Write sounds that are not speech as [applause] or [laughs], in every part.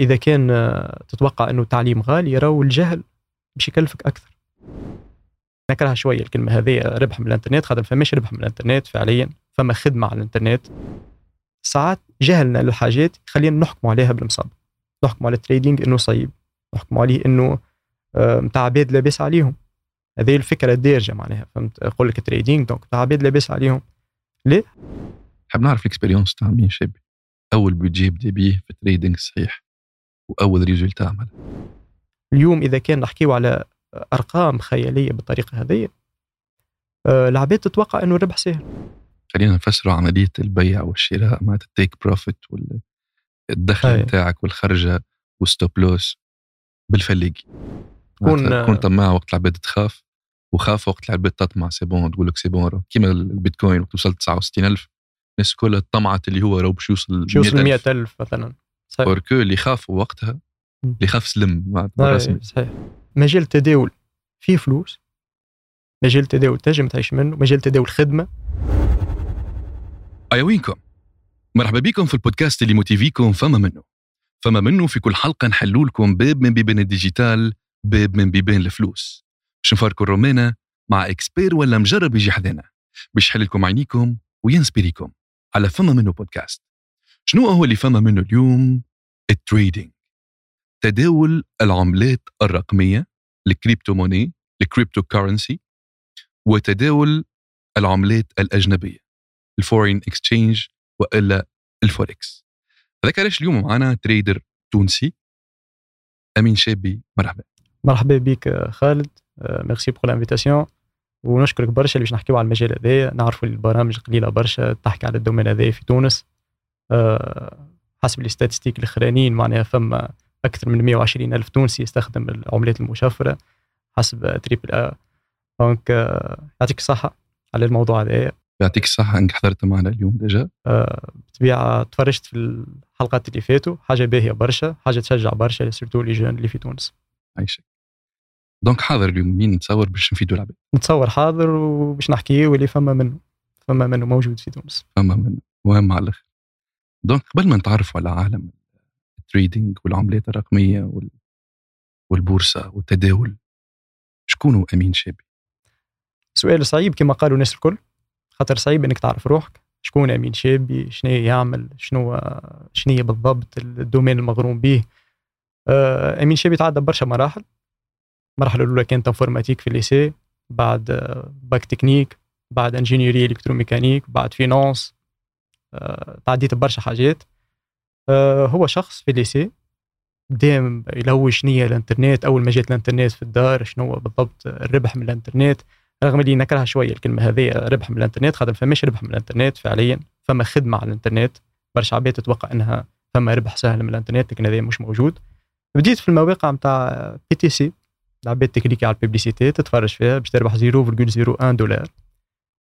إذا كان آه، تتوقع إنه التعليم غالي راهو الجهل باش يكلفك أكثر. نكرهها شوية الكلمة هذه ربح من الإنترنت خاطر فماش ربح من الإنترنت فعليا فما خدمة على الإنترنت. ساعات جهلنا للحاجات يخلينا نحكموا عليها بالمصاب نحكموا على ال trading إنه صعيب نحكموا عليه إنه نتاع عباد لاباس عليهم. هذه الفكرة الدارجه معناها فهمت؟ يقول لك trading donc نتاع عباد لاباس عليهم. ليه؟ حاب نعرف ال expérience تاع أمين شابي أول بيجي بدا بيه في ال trading صحيح وأول résultat عمل اليوم إذا كان نحكيو على أرقام خيالية بالطريقة هذه آه، العباد تتوقع إنه الربح سهل. خلينا نفسروا عملية البيع والشراء مع ال take profit والدخل نتاعك والخرجة وال stop loss بالفلاقي تكون تكون طماع وقت العباد تخاف وخاف وقت العباد تطمع. c'est bon تقول لك c'est bon كيما البيتكوين وقت وصل 69000 الناس كلها طمعت اللي هو راه باش يوصل باش يوصل 100000 مثلا. صحيح. par contre اللي خافوا وقتها اللي خاف سلم رسمي صحيح مجال التداول فيه فلوس مجال التداول تنجم تعيش منه مجال التداول خدمه أيا وينكم؟ مرحبا بكم في البودكاست اللي موتيفيكم فما منه. فما منه في كل حلقة نحلوا لكم باب من بيبان ال digital باب من بيبان الفلوس. باش نفركوا الرمانة مع expert ولا مجرب يجي حدانا. باش يحل لكم عينيكم وينسبيريكم على فما منه بودكاست. شنو هو اللي فما منه اليوم؟ ال trading. تداول العملات الرقمية ال crypto-monnaie ال crypto currency وتداول العملات الأجنبية ال foreign exchange وإلا الفوركس هذاك علاش اليوم معنا trader تونسي أمين شابي مرحبا. مرحبا بك خالد merci pour l'invitation ونشكرك برشا اللي باش نحكيو على المجال هذايا نعرفوا البرامج قليلة برشا تحكي على ال domaine هذايا في تونس. حسب ال statistiques الأخرانيين معناها فما أكثر من 120 ألف تونسي يستخدم العملات المشفرة حسب Triple A. donc يعطيك الصحة على الموضوع هذا. يعطيك الصحة أنك حضرت معنا اليوم déjà أه بالطبيعة تفرجت في الحلقات اللي فاتوا. حاجة باهية برشا حاجة تشجع برشا surtout les jeunes اللي في تونس. عايشك donc حاضر اليوم أمين نتصور باش نفيدوا العباد؟ نتصور حاضر وباش نحكي واللي فما منه فما منه موجود في تونس. فما منه. مهم على الآخر donc قبل ما نتعرفوا على عالم ال trading والعملات الرقمية وال... والبورصة والتداول شكون أمين شابي؟ سؤال صعيب كما قالوا الناس الكل. خاطر صعيب إنك تعرف روحك. شكون أمين شابي؟ شنو يعمل؟ شنو شنو بالضبط ال domaine المغروم به؟ آه، أمين شابي تعدى برشا مراحل. المرحلة الأولى كانت informatique في ال lycée بعد bac technique بعد ingénierie électromécanique بعد finance. آه، تعديت برشا حاجات. آه، هو شخص في ال lycée دائما يلوج شنية الانترنت أول ما جات الإنترنت في الدار شنو بالضبط الربح من الإنترنت. رغم اللي نكرهها شوية الكلمة هذه ربح من الإنترنت خاطر فماش ربح من الإنترنت فعليا فما خدمة على الإنترنت. برشا عباد تتوقع إنها فما ربح سهل من الإنترنت لكن هذا مش موجود. بديت في المواقع نتاع PTC العباد تكليكي على ال publicité تتفرج فيها باش تربح 0.01 دولار.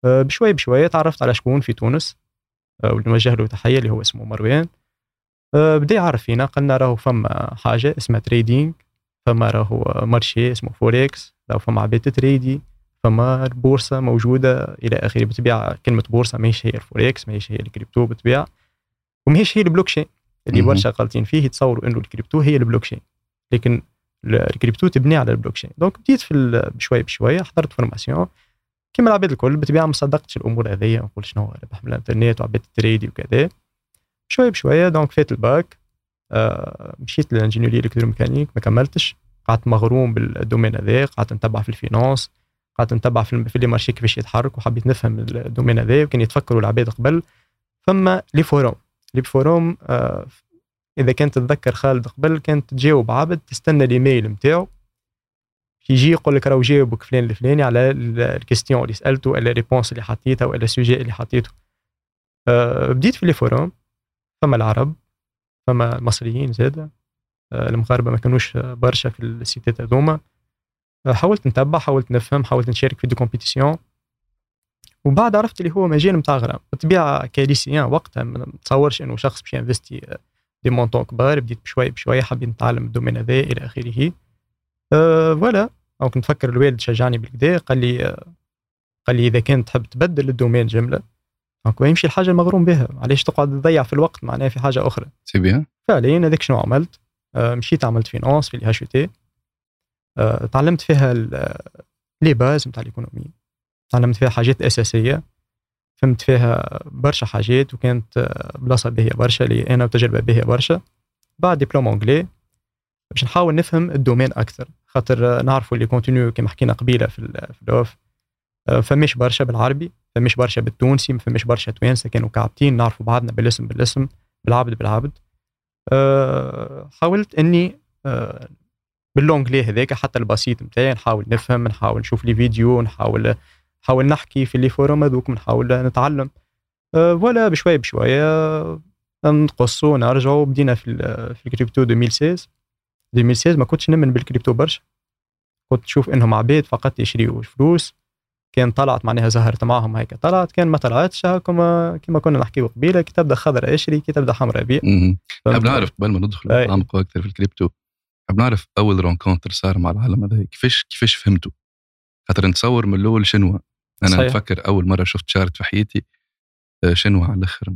آه، بشوي بشوي تعرفت على شكون في تونس. آه، واللي نوجه له تحية اللي هو اسمه مروان. آه، بدا يعرف فينا قلنا راهو فما حاجة اسمها trading فما راهو marché اسمه فوركس راهو فما عباد تريدي فما البورصة موجودة إلى آخره بالطبيعه كلمة بورصة ماهيش هي الفوركس ماهيش هي الكريبتو بالطبيعه وماهيش هي البلوك شين اللي برشا غالطين فيه يتصوروا إنه الكريبتو هي البلوك شين لكن الكريبتو تبني على ال blockchain donc بديت في بشوي بشوي حضرت formation كما العباد الكل بالطبيعه ما صدقتش الأمور هذيا نقول شنو ربح من الانترنت وعباد تريدي وكذا. شوي بشوية donc فات الباك آه مشيت لل ingénieurie électromécanique ما كملتش. قعدت مغروم بال domaine هذا قعدت نتبع في ال finance قعدت نتبع في, في les marchés كيفاش يتحرك وحبيت نفهم ال domaine هذا وكان يتفكروا العباد قبل. فما les forums. les forums آه إذا كنت تتذكر خالد قبل كانت تجاوب عبد تستنى الإيميل نتاعو يجي يقول لك راهو جاوبك فلان الفلاني على ال question اللي سألته ولا réponse اللي حطيتها ولا ال sujet اللي حطيته. أه بديت في les forums فما العرب فما المصريين زاد. أه المغاربة ما كانوش برشا في ال siteات هذوما. أه حاولت نتبع حاولت نفهم حاولت نشارك في des compétitions وبعد عرفت اللي هو مجال نتاع غرام. بالطبيعة كليسيان وقتها ما نتصورش إنه شخص باش ينفستي des montants كبار. بديت بشوي بشوي حبيت نتعلم ال domaine هذا إلى آخره. أه voilà donc نتفكر الوالد شجعني بالكدا قال لي قال لي إذا كان تحب تبدل ال domaine جملة donc يمشي الحاجة المغروم بها علاش تقعد تضيع في الوقت معناها في حاجة أخرى. c'est bien. فعليا هذاك شنو عملت؟ آه، مشيت عملت finance في ال ISET تعلمت فيها les bases نتاع ال économie تعلمت فيها حاجات أساسية فهمت فيها برشا حاجات وكانت آه، بلاصة باهية برشا لي أنا وتجربة باهية برشا بعد دبلوم أنجلي باش نحاول نفهم الدومين أكثر. خاطر نعرفوا اللي كونتينيو كما حكينا قبيلة في الاوف فماش برشا بالعربي فماش برشا بالتونسي ما فماش برشا توانسة كانوا كعبتين نعرفوا بعضنا بالاسم بالاسم بالعبد بالعبد. أه حاولت إني أه باللونجلي هذاك حتى البسيط نتاعي نحاول نفهم نحاول نشوف لي فيديو نحاول نحاول نحكي في لي فورم هذوك نحاول نتعلم. أه ولا بشوية بشوية نقصوا نرجعوا بدينا في في الكريبتو 2016 2016 ما كنتش نمن بالكريبتو برشا. كنت نشوف إنهم عباد فقط يشريوا فلوس. كان طلعت معناها زهرت معهم هيك طلعت كان ما طلعتش كما كما كنا نحكيو قبيلة كي تبدأ خضر اشري كي تبدأ حمراء بيع حاب نعرف قبل ما ندخل نعمق أكثر في الكريبتو حاب نعرف أول rencontre صار مع العالم هذا كيفاش كيفاش فهمته خاطر نتصور من الأول شنو؟ أنا صحيح. نفكر أول مرة شفت chart في حياتي آه، شنو على الأخر؟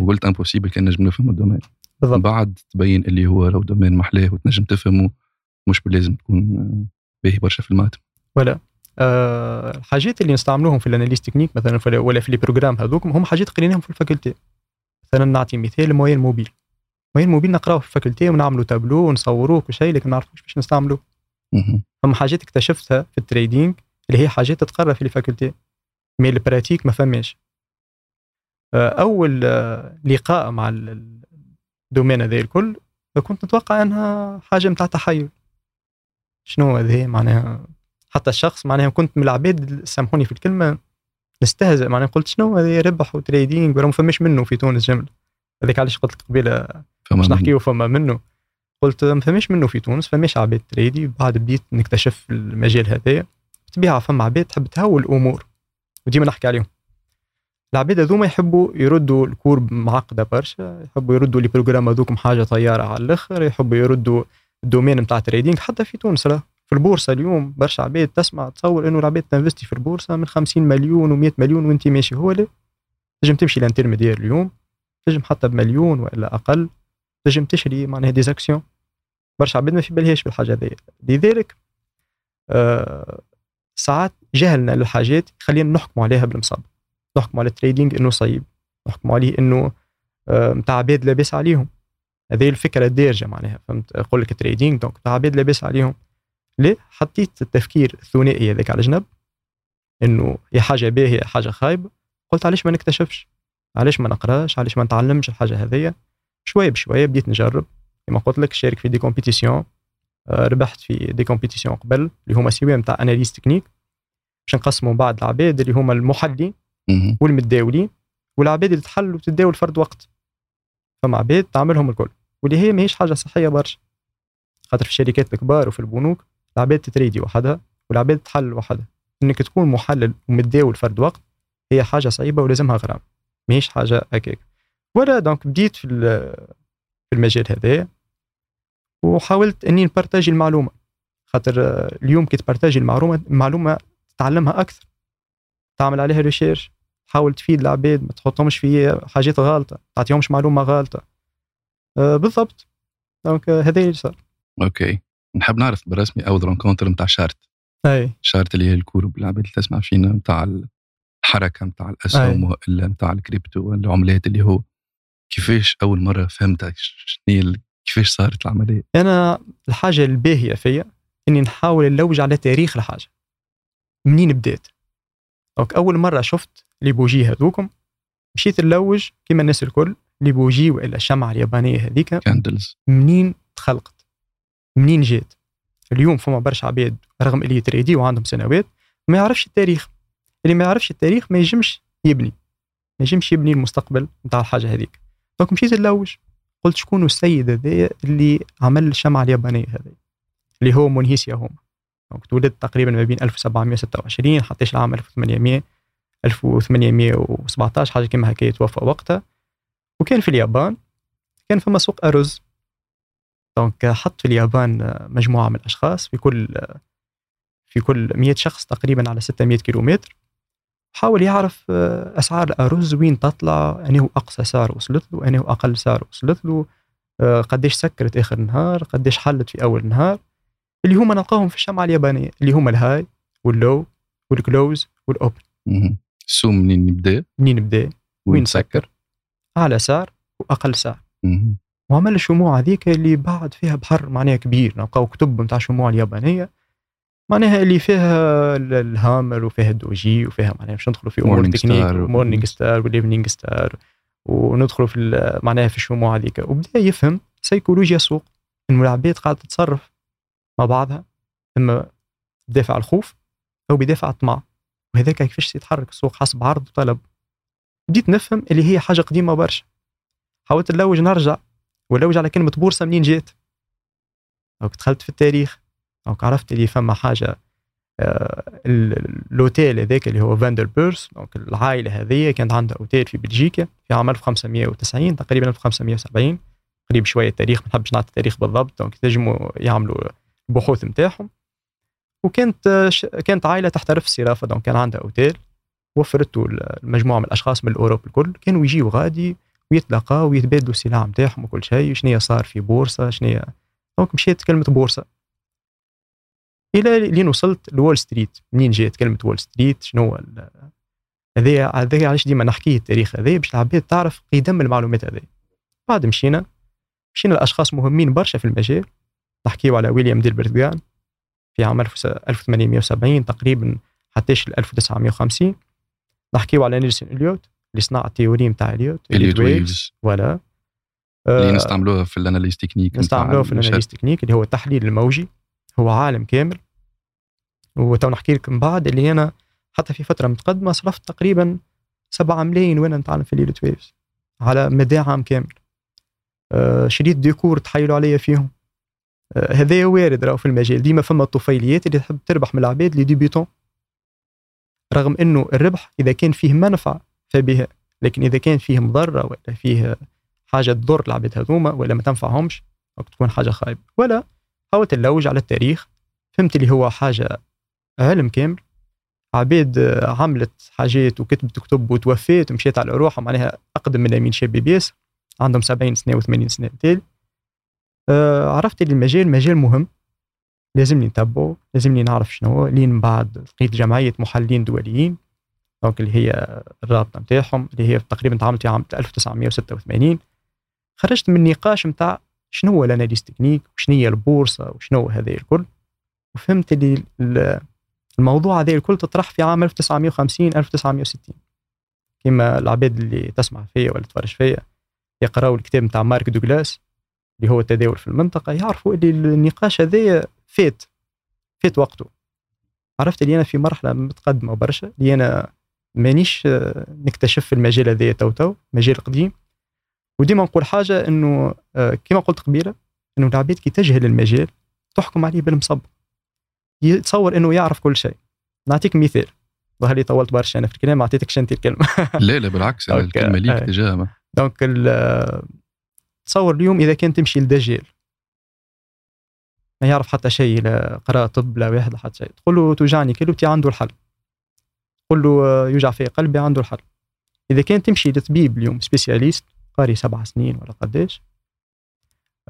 وقلت impossible كان نجم نفهم ال domaine. بالضبط. بعد تبين اللي هو le domaine محلاه وتنجم تفهمه مش باللازم تكون آه، باهي برشا في ال maths ولا. أه الحاجات اللي نستعملوهم في ال analyse technique مثلا ولا في ال programme هذوك هم حاجات قريناهم في ال faculté. مثلا نعطي مثال moyenne mobile. moyenne mobile نقراوه في ال faculté ونعملوا تابلو ونصوروه كل شيء لكن ما نعرفوش باش نستعملوه. هم حاجات اكتشفتها في ال trading اللي هي حاجات تتقرا في ال faculté. mais ال pratique ما فماش. أه أول أه لقاء مع ال domaine هذا الكل كنت نتوقع أنها حاجة نتاع تحيل. شنو هذه؟ معناها حتى الشخص معناها كنت من العباد سامحوني في الكلمة نستهزئ معناها قلت شنو هذه؟ ربح و trading ولا ما فماش منه في تونس جمله هذيك علاش قلت لك قبيلة باش نحكيو فما منه. قلت ما فماش منه في تونس فماش عباد تريدي. بعد بديت نكتشف المجال هذايا. بالطبيعه فما عباد تحب تهول الأمور. وديما نحكي عليهم. العباد هذوما يحبوا يردوا ال cours معقدة برشا يحبوا يردوا les programmes هذوكم حاجة طيارة على الأخر يحبوا يردوا ال domaine نتاع trading حتى في تونس لا في البورصة اليوم برشا عباد تسمع تصور إنه العباد تنفستي في البورصة من 50 مليون و100 مليون وانت ماشي هو لا. تنجم تمشي l'intermédiaire اليوم تنجم حتى بمليون وإلا أقل تنجم تشري معناها des actions برشا عباد ما في بالهاش بالحاجة هذيا لذلك آه ساعات جهلنا للحاجات يخلينا نحكم عليها بالمصاب نحكم على ال trading إنه صعيب. نحكم عليه إنه نتاع عباد لاباس عليهم. هذه الفكرة الدارجه معناها فهمت؟ أقول لك trading donc نتاع عباد لاباس عليهم. ليه؟ حطيت التفكير الثنائي هذاك على جنب إنه يا حاجة باهية يا حاجة خايبة. قلت علاش ما نكتشفش؟ علاش ما نقراش؟ علاش ما نتعلمش الحاجة هذيا؟ شوية بشوية بديت نجرب. كما قلت لك شارك في des compétitions آه، ربحت في des compétitions قبل اللي هما سواء نتاع analyse technique باش نقسموا بعض العباد اللي هما المحلين والمتداولين والعباد اللي تحل وتتداول فرد وقت. فما عباد تعملهم الكل واللي هي ماهيش حاجة صحية برشا. خاطر في الشركات الكبار وفي البنوك العباد تتريدي وحدها والعباد تحل وحدها. إنك تكون محلل ومتداول فرد وقت هي حاجة صعيبة ولازمها غرام ماهيش حاجة هكاك. voilà donc بديت في في المجال هذا وحاولت إني نبارتاجي المعلومة. خاطر اليوم كي تبارتاجي المعلومة المعلومة تتعلمها أكثر. تعمل عليها recherche تحاول تفيد العباد ما تحطهمش في حاجات غلطه ما تعطيهمش معلومة غلطه أه بالضبط. donc هذا اللي صار okay. نحب نعرف بالرسمي اول rencontre نتاع chart. أي. chart اللي هي ال cours العباد اللي تسمع فينا نتاع الحركة نتاع الأسهم وإلا نتاع الكريبتو العملات اللي هو كيفاش أول مرة فهمت شنو كيفاش صارت العملية. أنا الحاجة الباهية فيا إني نحاول نلوج على تاريخ الحاجة. منين بدات؟ ok أول مرة شفت les bougies هذوكم مشيت نلوج كيما الناس الكل les bougies وإلا الشمعة اليابانية هذيك candles منين تخلقت؟ منين جات؟ اليوم فما برشا عباد رغم اللي يتريدي وعندهم سنوات ما يعرفش التاريخ. اللي ما يعرفش التاريخ ما يجمش يبني. ما يجمش يبني المستقبل نتاع الحاجة هذيك. donc مشيت نلوج قلت شكون السيد هذا اللي عمل الشمعة اليابانية هذه اللي هو مونهيسا هوما. donc تولد تقريبا ما بين 1726 حتى العام 1800 1817 حاجة كما هكا توفى وقتها. وكان في اليابان كان فما سوق أرز. donc حط في اليابان مجموعة من الأشخاص في كل في كل 100 شخص تقريبا على 600 كيلومتر. حاول يعرف آه، أسعار الأرز وين تطلع أنه أقصى سعر وصلت له أنه أقل سعر وصلت له. آه، قديش سكرت آخر النهار قديش حلت في أول النهار اللي هما نلقاهم في الشمعة اليابانية اللي هما ال high وال low وال close وال open. السوم منين يبدا منين بدا وين سكر أعلى سعر وأقل سعر. وعمل الشموع هذيك اللي بعد فيها بحر معناها كبير نلقاو كتب نتاع الشموع اليابانية. معناها اللي فيها ال- hammer وفيها ال doji وفيها معناها باش ندخلوا في أمور technique morning star وال evening star وندخلوا في معناها في الشموع هذيك. وبدأ يفهم سيكولوجيا السوق إنه العباد قاعدة تتصرف بعضها اما بدافع الخوف أو بدافع الطمع. وهذاك كيفاش يتحرك السوق حسب عرض وطلب. بديت نفهم اللي هي حاجة قديمة برشا. حاولت نلوج نرجع ولوج على كلمة بورصة منين جات أو دخلت في التاريخ أو عرفت اللي فما حاجة آه، ال- الأوتيل هذاك اللي هو فان دير بورس donc العائلة هذه كانت عندها أوتيل في بلجيكا في عام 1590 تقريبا 1570 قريب شوية التاريخ ما نحبش نعطي التاريخ بالضبط donc يعملوا البحوث نتاعهم وكانت كانت عائلة تحترف الصرافة. donc كان عندها أوتيل وفرته لمجموعة من الأشخاص من ال Europe الكل كانوا يجيوا غادي ويتلاقاو ويتبادلوا السلع نتاعهم وكل شيء شنو صار في بورصة شنو donc مشيت كلمة بورصة. إلى لين وصلت لوول ستريت. منين جات كلمة وول ستريت؟ شنو هذايا هذايا علاش ديما نحكي التاريخ هذايا باش العباد تعرف قدم المعلومات هذايا بعد مشينا مشينا لأشخاص مهمين برشا في المجال نحكيو على ويليام ديلبرت غان في عام 1870 تقريبا حتى 1950 نحكيو على نيلسون إليوت اللي صنع ال théorie نتاع إليوت إليوت. waves ولا اللي آه، نستعملوها في ال analyse technique نستعملوه في الأناليز تكنيك اللي هو التحليل الموجي. هو عالم كامل. وتو نحكي لك من بعد اللي أنا حتى في فترة متقدمة صرفت تقريبا 7 ملايين وأنا نتعلم في ال إليوت waves على مدى عام كامل. آه شريت des cours تحيلوا عليا فيهم. هذايا وارد راهو في المجال. ديما فما الطفيليات اللي تحب تربح من العباد اللي débutants رغم إنه الربح إذا كان فيه منفعة فبها لكن إذا كان فيه مضرة ولا فيه حاجة تضر العباد هذوما ولا ما تنفعهمش تكون حاجة خايبة. ولا حاولت نلوج على التاريخ. فهمت اللي هو حاجة علم كامل. عبيد آه، عملت حاجات وكتبت كتب وتوفيت ومشيت على روحها معناها أقدم من امين شاب بيس عندهم 70 سنة و80 سنة تالي آه عرفت اللي المجال مجال مهم. لازمني نتبعه لازمني نعرف شنو لين بعد لقيت جمعية محللين دوليين دونك اللي هي الرابطة نتاعهم اللي هي تقريبا تعاملت عام 1986 خرجت من نقاش نتاع شنو هو الأناليز تكنيك وشنو هي البورصة وشنو هذا الكل. وفهمت اللي ال- الموضوع هذا الكل تطرح في عام 1950 1960 كما العباد اللي تسمع فيا ولا تفرج فيا يقراوا الكتاب نتاع مارك دوغلاس. اللي هو التداول في المنطقة يعرفوا اللي النقاش هذا فات فات وقته. عرفت اللي أنا في مرحلة متقدمة برشا اللي أنا مانيش آه، نكتشف في المجال هذا تو تو مجال قديم. وديما نقول حاجة إنه آه، كما قلت قبيلة إنه العباد كي تجهل المجال تحكم عليه بالمصب. يتصور إنه يعرف كل شيء. نعطيك مثال. ظهر لي طولت برشا أنا في الكلام ما أعطيتكش أنت الكلمة. لا لا بالعكس. [laughs] الكلمة ليك آه. تجاهها. donc ال- تصور اليوم إذا كان تمشي لدجال. ما يعرف حتى شيء لا قراءة طب لا واحد حتى شيء. تقول له توجعني كلوتي عنده الحل. تقول له آه، يوجع في قلبي عنده الحل. إذا كان تمشي لطبيب اليوم spécialiste قاري سبع سنين ولا قداش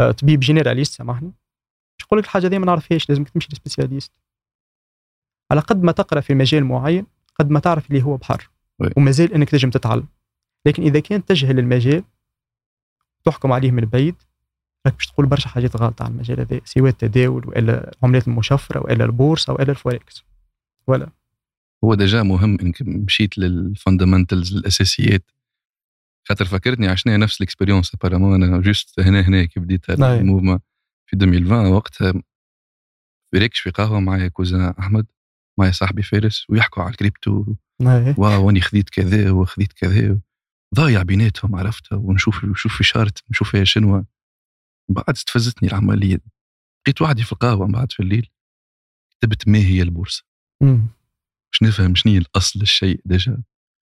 آه، طبيب généraliste سامحني. مش يقول لك الحاجة دي ما نعرفهاش لازمك تمشي ل spécialiste. على قد ما تقرأ في مجال معين قد ما تعرف اللي هو بحر. ومازال إنك تنجم تتعلم. لكن إذا كان تجهل المجال تحكم عليه من بعيد راك باش تقول برشا حاجات غلط على المجال هذا سواء التداول وإلا العملات المشفرة وإلا البورصة وإلا الفوركس ولا هو déjà مهم إنك مشيت لل fundamentals الاساسيات خاطر فكرتني عشنا نفس ال expérience apparemment أنا juste هنا هنا كي بديت. ال mouvement في 2020 وقتها في ريكش في قهوة معايا cousin أحمد معايا صاحبي فارس ويحكوا على الكريبتو أي. wow أني خذيت كذا وخذيت كذا. ضايع بيناتهم عرفتها ونشوف نشوف في chart نشوف فيها شنو. بعد استفزتني العملية. لقيت وحدي في القهوة من بعد في الليل كتبت ما هي البورصة. باش نفهم شنو الأصل الشيء ديجا.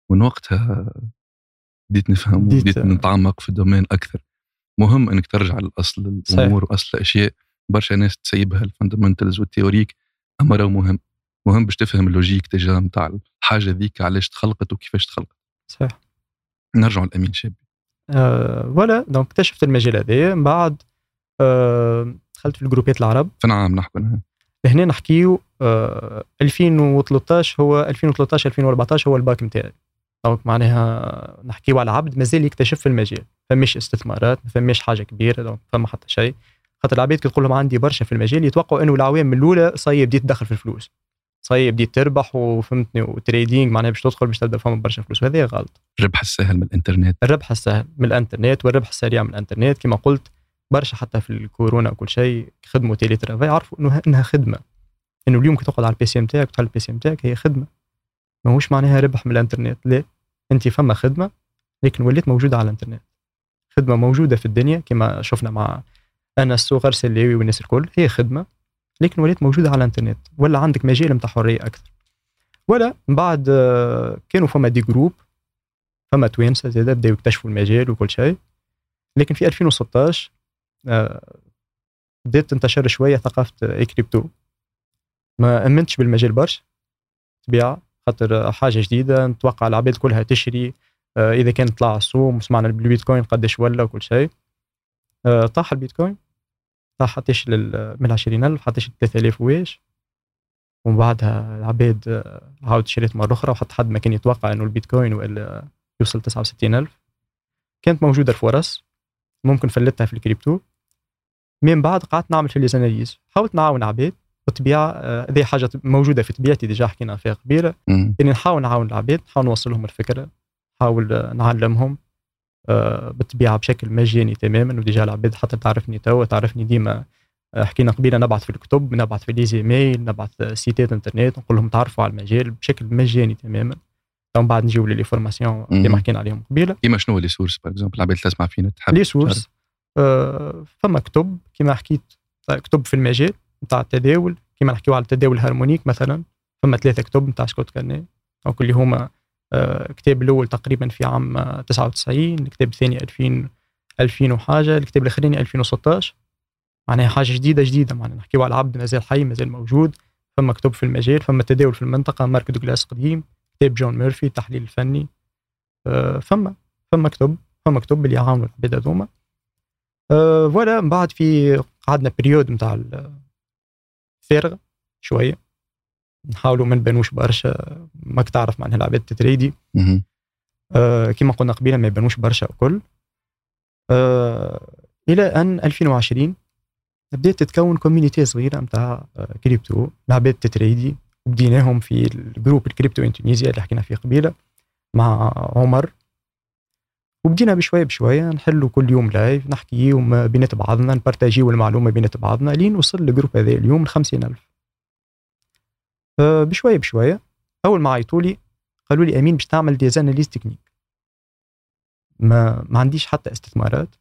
ومن وقتها بديت نفهم بديت- وبديت نتعمق في الـ domaine أكثر. مهم إنك ترجع لاصل صحيح. الأمور وأصل الأشياء. برشا ناس تسيبها الـ fondamental والـ théorique أما راهو مهم. مهم باش تفهم الـ logique تجاه نتاع الحاجة ذيك علاش تخلقت وكيفاش تخلقت. صحيح. نرجع لأمين شابي. آه ولا donc اكتشفت المجال هذايا من بعد آه دخلت في الـ groupات العرب. فين عام هنا؟ هنا نحكيو آه 2013 هو 2013 2014 هو الباك نتاعي donc معناها نحكيو على عبد مازال يكتشف في المجال. فماش استثمارات ما فماش حاجة كبيرة donc فما حتى شيء. خاطر العباد كي تقول لهم عندي برشا في المجال يتوقعوا إنه العوام الأولى صاي بديت تدخل في الفلوس. صاي بديت تربح وفهمتني و trading معناها باش تدخل باش تبدأ فما برشا فلوس. وهذا غلط. الربح السهل من الإنترنت. الربح السهل من الإنترنت والربح السريع من الإنترنت. كما قلت برشا حتى في الكورونا وكل شيء خدموا télétravail يعرفوا إنه إنها خدمة. إنه اليوم كي تقعد على الـ PC نتاعك وتحل الـ PC نتاعك هي خدمة. ماهوش معناها ربح من الإنترنت. لا أنت فما خدمة لكن وليت موجودة على الإنترنت. خدمة موجودة في الدنيا كما شفنا مع انس وغرس الليوي والناس الكل هي خدمة. لكن وليت موجودة على الانترنت ولا عندك مجال نتاع حرية أكثر. ولا من بعد آه، كانوا فما des groupes فما توانسة زاد بداو يكتشفوا المجال وكل شيء. لكن في 2016 آه، بدات تنتشر شوية ثقافة اي كريبتو ما آمنتش بالمجال برشا طبيعة خاطر حاجة جديدة نتوقع العباد كلها تشري آه، إذا كان طلع السوق سمعنا بالبيتكوين قداش ولا وكل شيء. آه، طاح البيتكوين. طاح حتىش من 20000 حتىش 3000 واش. ومن بعدها العباد آه، عاود شريت مرة أخرى وحتى حد ما كان يتوقع إنه البيتكوين ولا يوصل 69000 كانت موجودة الفرص ممكن فلتها في الكريبتو. من بعد قعدت نعمل في les analyses حاولت نعاون عباد بالطبيعه هذه حاجة موجودة في طبيعتي ديجا حكينا فيها قبيلة. إني نحاول نعاون العباد نحاول نوصل لهم الفكرة نحاول نعلمهم. آه، بالطبيعة بشكل مجاني تماما وديجا العباد حتى تعرفني توا تعرفني ديما آه، حكينا قبيلة نبعث في الكتب نبعث في les emails نبعث سيتات انترنت نقول لهم تعرفوا على المجال بشكل مجاني تماما. ومن بعد نجيو les formations كيما حكينا عليهم قبيلة. كيما شنو les sources par exemple العباد تسمع فينا تحب les sources آه فما كتب كيما حكيت كتب في المجال نتاع التداول كيما نحكيو على التداول الهارمونيك مثلا فما ثلاثة كتب نتاع سكوت كارني donc اللي هما الكتاب آه، الأول تقريبا في عام 99 الكتاب الثاني 2000 2000 وحاجة الكتاب الاخراني 2016 معناها حاجة جديدة جديدة معناها نحكيو على العبد مازال حي مازال موجود. فما كتب في المجال فما تداول في المنطقة مارك دوغلاس قديم كتاب جون ميرفي التحليل الفني. آه، فما فما كتب فما كتب اللي يعاونوا العباد هذوما. voilà من بعد في قعدنا période نتاع الفارغ شوية. نحاولوا ما نبانوش برشا ماك تعرف معناها العباد تـ trady آه كما قلنا قبيلة ما يبانوش برشا وكل آه إلى أن 2020 بدأت تتكون community صغيرة نتاع آه، كريبتو العباد تـ trady وبديناهم في الـ groupe الـ Crypto in Tunisia اللي حكينا فيه قبيلة مع عمر. وبدينا بشوية بشوية نحلوا كل يوم live نحكي بينات بعضنا نـ partagiو المعلومة بينات بعضنا لين وصل الـ groupe هذا اليوم ل 50000 بشوية بشوية. أول ما عيطوا لي قالوا لي أمين باش تعمل des analyses techniques. ما ما عنديش حتى استثمارات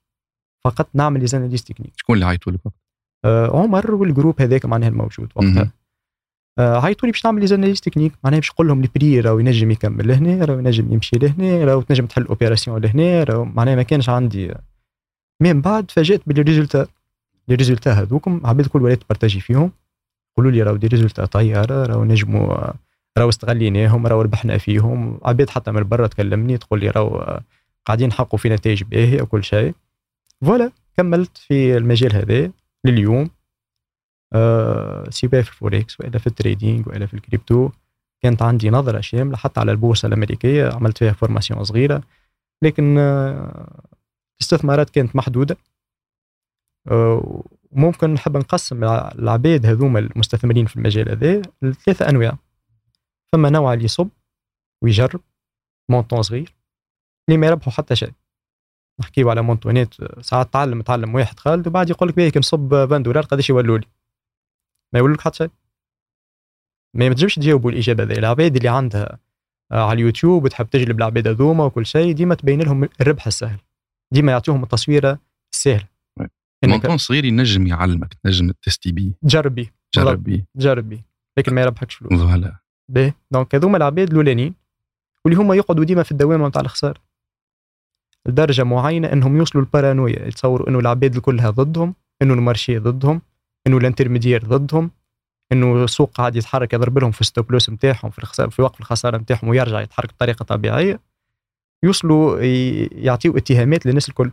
فقط نعمل des analyses techniques. شكون اللي عيطوا لك آه عمر والـ groupe هذاك معناها الموجود وقتها. آه عيطوا لي باش نعمل les analyses techniques. معناها باش نقول لهم الـ prix راهو ينجم يكمل لهنا راهو ينجم يمشي لهنا راهو تنجم تحل opération لهنا راهو معناها ما كانش عندي. من بعد فاجأت بالـ résultat les résultats هذوكم عباد الكل وليت تـ partagi فيهم. قولوا لي راهو des résultats طياره راهو نجموا راهو استغليناهم راهو ربحنا فيهم. عباد حتى من برا تكلمني تقول لي راهو قاعدين نحققوا في نتائج باهيه وكل شيء. voilà كملت في المجال هذا لليوم. أه سواء في الفوركس وإلا في الـ trading وإلا في الكريبتو. كانت عندي نظرة شاملة حتى على البورصة الأمريكية عملت فيها formation صغيرة. لكن أه الاستثمارات كانت محدودة. أه وممكن نحب نقسم العباد هذوما المستثمرين في المجال هذا لثلاثة أنواع. فما نوع اللي يصب ويجرب مونطون صغير اللي ما يربحوا حتى شيء. نحكيو على مونطونات ساعات تعلم تعلم واحد خالد وبعد يقول لك باهي نصب 20 دولار قداش يولوا لي. ما يقول لك حتى شيء. ما تجيبش تجاوبوا الإجابة هذه. العباد اللي عندها آه، على اليوتيوب وتحب تجلب العباد هذوما وكل شيء ديما تبين لهم الربح السهل. ديما يعطيهم التصويرة السهلة. مونطون صغير ينجم يعلمك تنجم تستي بيه جرب بيه جرب بيه جرب بيه لكن ما يربحكش فلوس. voilà. باهي donc هذوما العباد الأولانيين واللي هما يقعدوا ديما في الدوامه نتاع الخسارة. لدرجة معينة إنهم يوصلوا الـ paranoïa يتصوروا إنه العباد كلها ضدهم إنه الـ marché ضدهم إنه الـ intermédiaire ضدهم إنه السوق قاعد يتحرك يضرب لهم في stop loss نتاعهم في الخسارة في وقت الخسارة نتاعهم ويرجع يتحرك بطريقة طبيعية. يوصلوا يعطيوا اتهامات للناس الكل.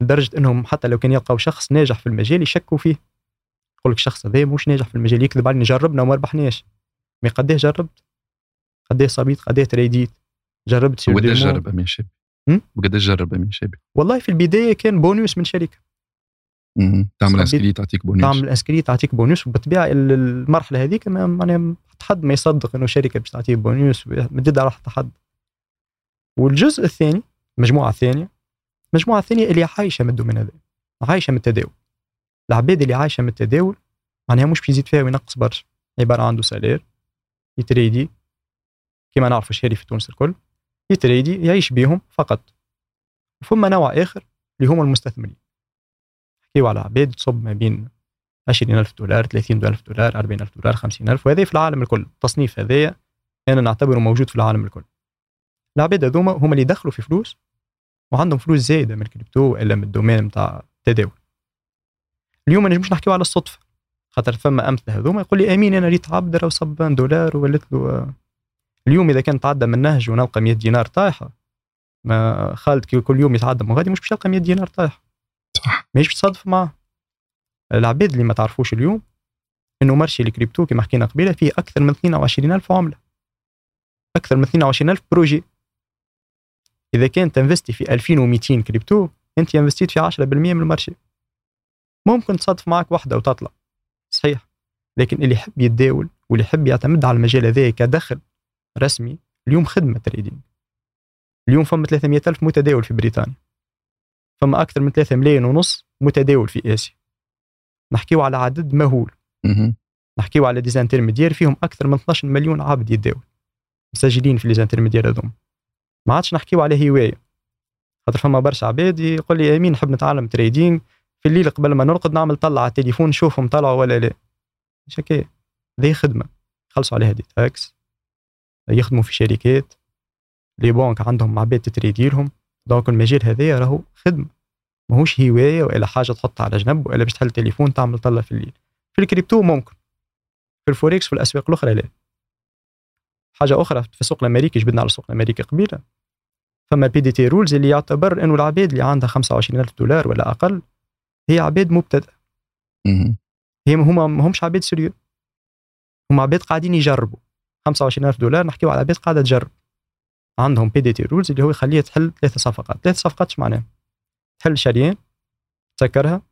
لدرجة إنهم حتى لو كان يلقاو شخص ناجح في المجال يشكوا فيه. يقول لك الشخص هذا مش ناجح في المجال يكذب علينا جربنا وما ربحناش. مي قديه جربت؟ قديه صبيت قديه تريديت. جربت وقداش. جرب أمين شابي؟ وقداش جرب أمين شابي؟ والله في البداية كان بونوس من شركة. تعمل. اسكلي تعطيك بونوس. تعمل اسكري تعطيك بونوس وبالطبيعه ال- المرحلة هذيك ما معناها حتى حد ما يصدق إنه شركة باش تعطيه بونوس مدد على حتى حد. والجزء الثاني المجموعه الثانية المجموعه الثانية اللي عايشة من الدومين هذا عايشة من التداول. العباد اللي عايشة من التداول معناها مش باش يزيد فيها وينقص برشا. عبارة عنده سالير يتريدي كما نعرفوا الشهري في تونس الكل يتريدي يعيش بيهم فقط. وفما نوع آخر اللي هما المستثمرين. نحكيو على عباد تصب ما بين 20000 دولار 30000 دولار 40000 دولار 50000 وهذا في العالم الكل. التصنيف هذايا أنا نعتبره موجود في العالم الكل. العباد هذوما هما اللي دخلوا في فلوس وعندهم فلوس زايدة من الكريبتو والا من ال domaine نتاع التداول اليوم ما نجمش نحكيو على الصدفة خاطر فما أمثلة هذوما يقول لي أمين أنا ريت عبد راه صب دولار ولت له. اليوم إذا كان تعدى من نهج ونلقى 100 دينار طايحة ما خالد كي كل يوم يتعدى من غادي مش باش يلقى 100 دينار طايحة. صح. ماهيش تصادف معاه. العباد اللي ما تعرفوش اليوم إنه marché ال crypto كما حكينا قبيلة فيه أكثر من 22000 عملة. أكثر من 22000 projet. إذا كان ت investi في 2200 كريبتو أنت investi ت في 10% من ال marché ممكن تصادف معك واحدة وتطلع. صحيح. لكن اللي يحب يتداول واللي يحب يعتمد على المجال هذا كدخل رسمي اليوم خدمة trading اليوم فما 300 ألف متداول في بريطانيا. فما أكثر من 3 ملايين ونص متداول في آسيا. نحكيو على عدد مهول. نحكيو على des intermédiaires فيهم أكثر من 12 مليون عبد يتداول. مسجلين في les intermédiaires هذوما. ما عادش نحكيو على هواية. خاطر فما برشا عباد يقول لي أمين نحب نتعلم trading في الليل قبل ما نرقد نعمل طلع على التليفون نشوفهم طلعوا ولا لا. مش هكايا ذي خدمة. يخلصوا عليها des taxes يخدموا في شركات. les banques عندهم عباد ت trader لهم. donc المجال هذايا راهو خدمة. ماهوش هواية والا حاجة تحطها على جنب والا باش تحل تليفون تعمل طله في الليل. في الكريبتو ممكن. في الفوركس في الاسواق الأخرى لا. حاجة أخرى في السوق الأمريكي جبدنا على السوق الأمريكي قبيلة؟ فما PDT rules اللي يعتبر إنه العباد اللي عندها 25000 دولار ولا أقل هي عباد مبتدئ مهم. هي هما ما همش عباد sérieux. هما عباد قاعدين يجربوا. 25000 دولار نحكيو على عباد قاعدة تجرب. عندهم PDT rules اللي هو يخليها تحل ثلاث صفقات. ثلاث صفقات معناها؟ تحل شريان تسكرها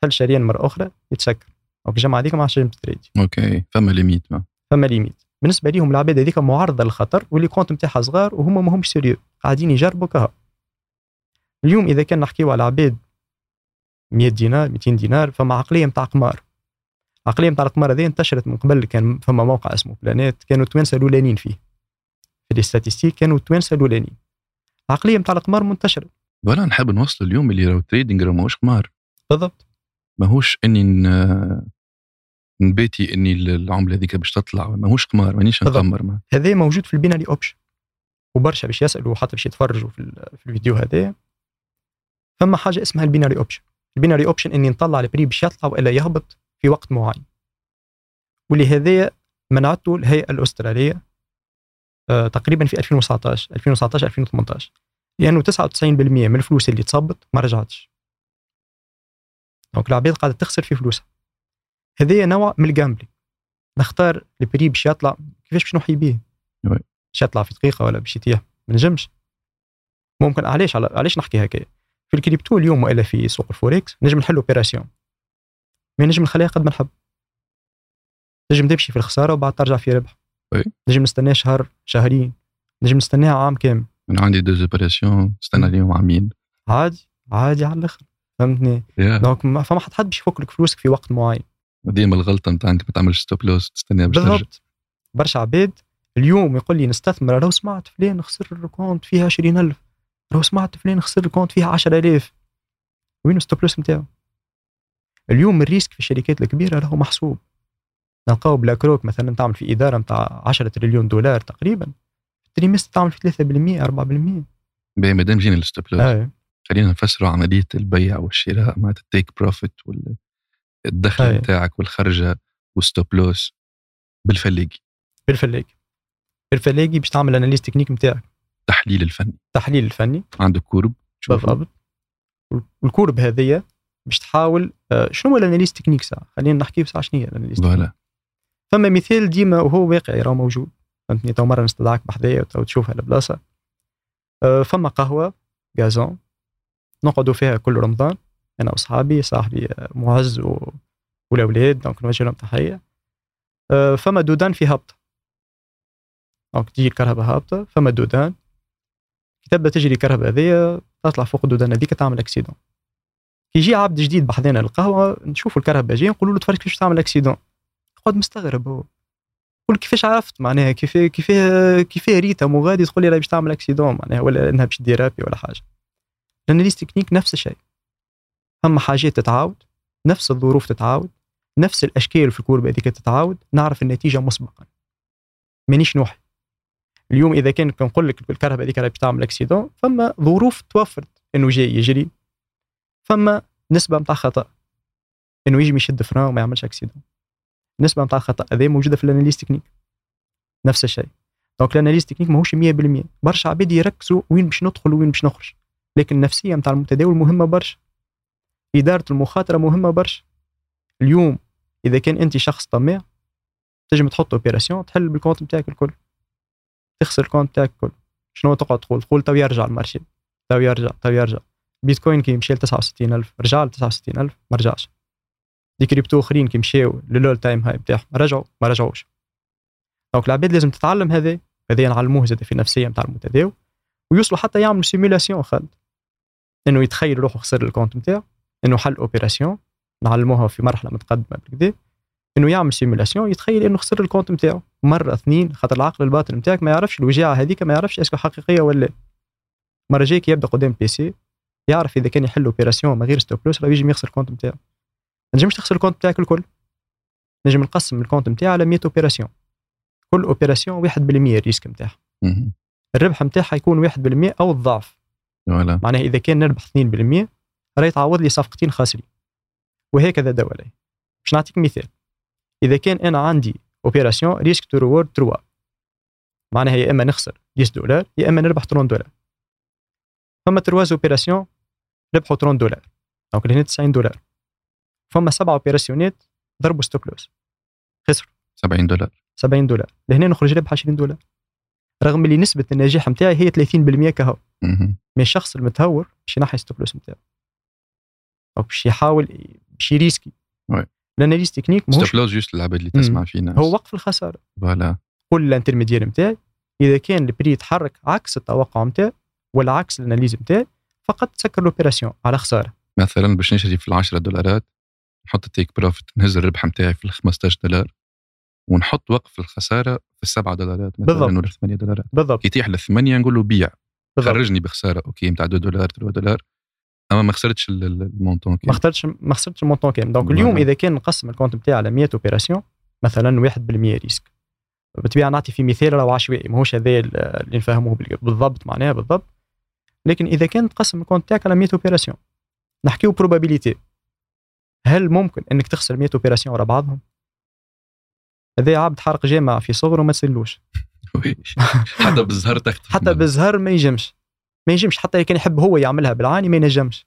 تحل شريان مرة أخرى يتسكر. أو الجمعه هذيك ما عادش ت trade. OK فما limite ما. فما limite بالنسبة ليهم العباد هذيك معرضه للخطر و les comptes نتاعها صغار وهما ما همش sérieux قاعدين يجربوا كهو اليوم إذا كان نحكيو على عباد 100 دينار 200 دينار فما عقلية نتاع قمار. العقليه نتاع القمار هذه انتشرت من قبل كان فما موقع اسمه Planet كانوا التوانسة الأولانيين فيه. في ال statistiques كانوا التوانسة الأولانيين. العقلية نتاع القمار منتشرة. ولا نحب نوصل اليوم اللي راهو trading راه ماهوش قمار. بالضبط. ماهوش إني نباتي إني العمله هذيك باش تطلع ماهوش قمار مانيش. نقمر ما. هذا موجود في ال binary option وبرشا باش يسألوا حتى باش يتفرجوا في, في الفيديو هذا. فما حاجة اسمها ال binary option ال binary option إني نطلع ال prix باش يطلع وإلا يهبط في وقت معين. واللي هذايا منعته الهيئة الأسترالية آه تقريبا في 2019 2019 2018 لأنه 99% من الفلوس اللي تصبت ما رجعتش. donc العباد قاعدة تخسر في فلوسها. هذايا نوع من ال gambling نختار ال prix باش يطلع كيفاش باش نحيي بيه. باش يطلع في دقيقة ولا باش يطيح ما نجمش. ممكن علاش؟ علاش نحكي هكايا؟ في الكريبتو اليوم وإلا في سوق الفوركس نجم نحل opération ما نجم نخليها قد ما نحب. نجم تمشي في الخسارة وبعد ترجع في ربح. oui. نجم نستناه شهر شهرين. نجم نستناها عام كامل. أنا عندي deux opérations استنى اليوم عامين. عادي عادي على الآخر. فهمتني؟ يا donc ما فما حد حد باش يفك لك فلوسك في وقت معين. ديما الغلطة نتاعك ما تعملش stop loss تستنى باش بالضبط. برشا عباد اليوم يقول لي نستثمر لو سمعت فلان خسر ال compte فيها 20000 لو سمعت فلان خسر ال compte فيها 10000 وين ال stop loss نتاعو اليوم ال risque في الشركات الكبيرة راهو محسوب. نلقاو BlackRock مثلا تعمل في إدارة نتاع 10 تريليون دولار تقريبا. ال trimestre تعمل في 3% 4% باهي مادام جينا ال stop loss اي خلينا نفسروا عملية البيع والشراء معناتها ال take profit والدخل أي. نتاعك والخرجة وال stop loss بالفلاقي بالفلاقي بالفلاقي باش تعمل analyse technique نتاعك التحليل الفني. التحليل الفني. عندك courbe. بالضبط. وال courbe هذيا باش تحاول آه، شنو هو ال analyse technique ساعة؟ خلينا نحكي ساعة شنو هي ال analyse technique voilà فما مثال ديما وهو واقعي راه موجود. فهمتني؟ تو مرة نستدعاك بحذايا تو تشوفها البلاصة. آه، فما قهوة غازون نقعدوا فيها كل رمضان. أنا وأصحابي صاحبي آه، معز. والأولاد donc نوجه لهم تحية. آه، فما dos d'âne في هبطه donc تجي الكرهبة هابطة فما dos d'âne. كي تبدا تجري الكرهبة هذيا تطلع فوق ال dos d'âne هذيك تعمل accident. كي يجي عبد جديد بحذانا القهوه نشوفوا الكرهبة جاي نقولوا له تفرج كيفاش تعمل accident. يقعد مستغرب هو. يقول كيفاش عرفت؟ معناها كيف كيف كيف ريتها من غادي تقول لي راهي باش تعمل accident؟ معناها ولا إنها باش دير رابي ولا حاجة. ال analyse technique نفس الشيء. اما حاجات تتعاود نفس الظروف تتعاود نفس الأشكال في ال courbe هذيك تتعاود نعرف النتيجة مسبقا. مانيش نوحي. اليوم إذا كان كنقول لك الكرهبة هذيك راهي تعمل accident فما ظروف توفرت إنه جاي يجري. فما نسبة نتاع خطأ. إنه يجي يشد frein وما يعملش accident النسبة نتاع الخطا هذه موجودة في ال analyse technique نفس الشيء. donc ال analyse technique ماهوش 100% برشا عباد يركزوا وين باش ندخل وين باش نخرج. لكن النفسية نتاع المتداول مهمة برشا. إدارة المخاطرة مهمة برشا. اليوم إذا كان أنت شخص طماع تنجم تحط opération تحل بال compte نتاعك الكل. تخسر ال compte نتاعك الكل. شنو تقعد تقول؟ تقول تو يرجع ال marché تو يرجع تو يرجع. بيتكوين كي مشى ل 69000 رجع ل 69000 ما رجعش. des cryptos أخرين كي مشاو لل all time high بتاعهم رجعوا ما رجعوش. donc العباد لازم تتعلم هذا هذا نعلموه زاد في النفسية نتاع المتداول ويوصلوا حتى يعملوا simulation خالد. إنه يتخيل روحه خسر ال compte نتاعو إنه حل opération نعلموها في مرحلة متقدمة بالكدا إنه يعمل simulation يتخيل إنه خسر ال compte نتاعو مرة اثنين خاطر العقل الباطن نتاعك ما يعرفش الوجاعة هذيك ما يعرفش est-ce que حقيقية ولا مرة جاي كي يبدأ قدام PC يعرف إذا كان يحل opération من غير stop loss راه يجي يخسر ال compte نتاعو ما تنجمش تخسر ال compte بتاعك الكل. نجم نقسم ال compte نتاعي على 100 opérations كل opération 1% ال risque نتاعها الربح نتاعها يكون 1% أو الضعف. معناها إذا كان نربح 2% راه يتعوض لي صفقتين خاسرين وهكذا دولي باش نعطيك مثال. إذا كان أنا عندي opération risk to reward 3 معناها يا إما نخسر 10 دولار يا إما نربح 30 دولار. فما trois opérations ربحوا 30 دولار. Donc هنا 90 دولار. فما سبعة opération ات ضربوا stop loss خسروا. 70 دولار. 70 دولار. لهنا نخرج ربح 20 دولار. رغم اللي نسبة النجاح نتاعي هي 30% كهو. mais الشخص المتهور باش ينحي stop loss نتاعو أو باش يحاول باش يريسكي وي. الاناليز تكنيك ماهوش ستوب لوس جوست العباد اللي تسمع فينا هو وقف الخسارة. voilà قول ال intermédiaire نتاعي إذا كان ال prix يتحرك عكس التوقع نتاعي ولا عكس ال analyse نتاعي فقط تسكر ال opération على خسارة. مثلا باش نشري في ال 10 دولارات نحط ال take profit نهز الربح نتاعي في ال 15 دولار ونحط وقف الخسارة في السبعة دولارات مثلا بالضبط. ولا 8 دولارات. بالضبط. يتيح للثمانية نقول له بيع. بالضبط. خرجني بخسارة. OK نتاع 2 دولار 3 دولار. اما ما خسرتش ال- ال- montant ما كامل اخترتش ما خسرتش ال montant كامل donc. اليوم إذا كان نقسم ال compte نتاعي على 100 opérations مثلا 1% risque. بالطبيعه نعطي في مثال راهو عشوائي ماهوش هذا ال- اللي نفهموه بال- بالضبط معناها بالضبط. لكن إذا كان تقسم ال compte تاعك على 100 opérations نحكيو probabilité هل ممكن إنك تخسر 100 opérations ورا بعضهم؟ هذا عبد حرق جامع في صغره ما تسلوش. [laughs] حتى بالزهر تختفي حتى بالزهر ما ينجمش ما ينجمش حتى كان يحب هو يعملها بالعاني ما ينجمش.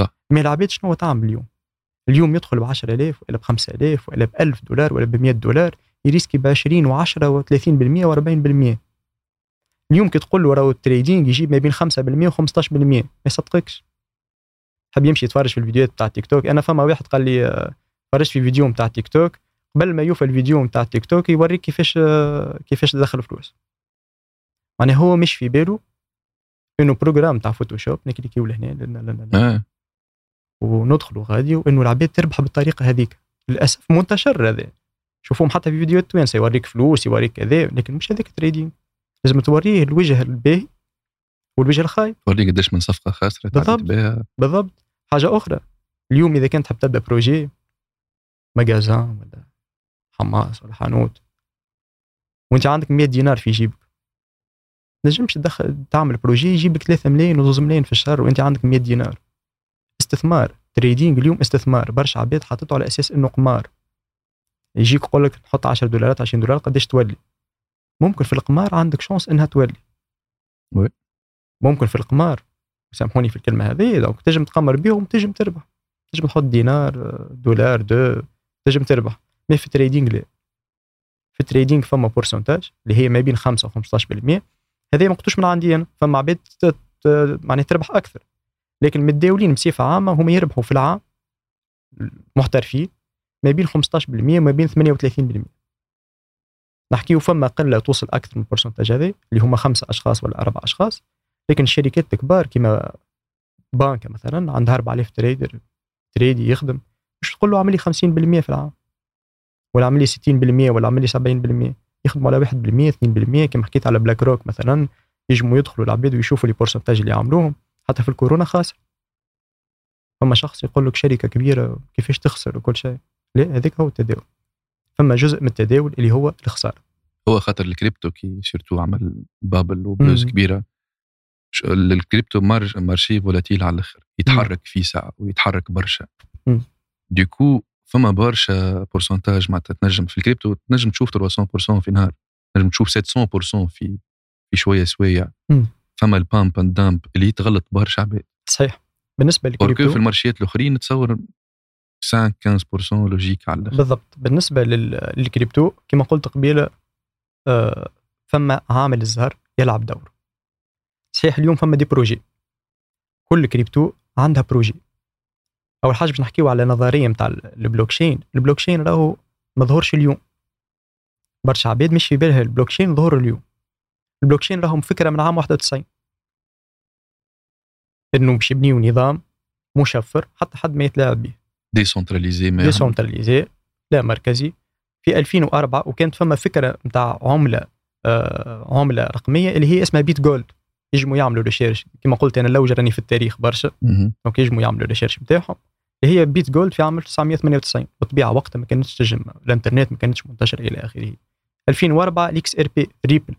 صح. mais العباد شنو تعمل اليوم؟ اليوم يدخل ب 10000 ولا ب 5000 ولا ب 1000 دولار ولا ب 100 دولار يريسكي ب 20 و10 و30% و40% اليوم كي تقول له راهو ال trading يجيب ما بين 5% و15% ما يصدقكش. حب يمشي يتفرج في الفيديوهات بتاع تيك توك. أنا فما واحد قال لي آه، فرجت في فيديو بتاع تيك توك. قبل ما يوفى الفيديو بتاع تيك توك يوريك كيفاش آه، كيفاش تدخل فلوس. معناها هو مش في باله إنه programme تاع Photoshop نكليكيو لهنا لنا لنا لنا آه. وندخلوا غادي وإنه العباد تربح بالطريقة هذيك. للأسف منتشر هذا. شوفوهم حتى في فيديوهات توانسة يوريك فلوس يوريك كذا لكن مش هذاك trading لازم توريه الوجه الباهي والوجه الخايب. وريك قداش من صفقة خاسرة بالضبط. بها. بالضبط. حاجة أخرى. اليوم إذا كنت تحب تبدأ projet magasin ولا حماص ولا حانوت وإنت عندك 100 دينار في جيبك. نجمش تدخل تعمل projet يجيبك 3 ملايين و2 ملايين في الشهر وانت عندك 100 دينار. استثمار. trading اليوم استثمار. برشا عباد حاطته على أساس إنه قمار. يجيك يقول لك نحط 10 دولارات 20 دولار قداش تولي؟ ممكن في القمار عندك chance إنها تولي. Oui. ممكن في القمار. سامحوني في الكلمة هذه donc تنجم تقمر بيهم تنجم تربح. تنجم تحط دينار دولار deux تنجم تربح. mais في ال trading لا. في ال trading فما pourcentage اللي هي ما بين 5 و 15% هذه ما قلتوش من عندي أنا. فما عباد معناها تربح أكثر. لكن المتداولين بصفة عامة هم يربحوا في العام محترفين ما بين 15% وما بين 38% نحكيو فما قلة توصل أكثر من ال pourcentage هذا اللي هما خمسة أشخاص ولا أربع أشخاص. لكن الشركات الكبار كما بنك مثلا عندها 4000 trader تريدي يخدم. مش تقول له اعمل لي 50% في العام ولا اعمل لي 60% ولا اعمل لي 70% يخدموا على 1% 2% كما حكيت على BlackRock مثلا يجموا يدخلوا العباد ويشوفوا لي pourcentage اللي عملوهم حتى في الكورونا خاسر فما شخص يقول لك شركة كبيرة كيفاش تخسر وكل شيء. لا هذاك هو التداول. فما جزء من التداول اللي هو الخسارة. هو خاطر الكريبتو كي surtout عمل bubble و pertes كبيرة. الكريبتو مارج marché volatil على الآخر. يتحرك في ساعة ويتحرك برشا. du coup فما برشا pourcentage معناتها تنجم في الكريبتو تنجم تشوف 300% في نهار تنجم تشوف 700% في في شوية سوية. فما ال pump and dump اللي يتغلط برشا عباد. صحيح. بالنسبة للكريبتو في ال marché يات الأخرين تصور 5 15% logique على الآخر. بالضبط. بالنسبة للكريبتو كما قلت قبيلة آه، فما عامل الزهر يلعب دور. صحيح اليوم فما des projets كل كريبتو عندها projet أول حاجة باش نحكيو على نظرية نتاع ال blockchain. ال blockchain راهو ما ظهرش اليوم. برشا عباد مش في بالها البلوكشين ظهر اليوم. البلوكشين راهم فكرة من عام 91 إنه باش يبنيو نظام مشفر حتى حد ما يتلاعب به. ديسونتراليزي ديسونتراليزي لا مركزي. في 2004 وكانت فما فكرة نتاع عملة آه عملة رقمية اللي هي اسمها Bit Gold. يجموا يعملوا recherche كما قلت أنا لو راني في التاريخ برشا. donc يجموا يعملوا recherche نتاعهم اللي هي Bit Gold في عام 1998 بالطبيعه وقتها ما كانتش تجم الإنترنت ما كانتش منتشرة إلى آخره. 2004 ال XRP Ripple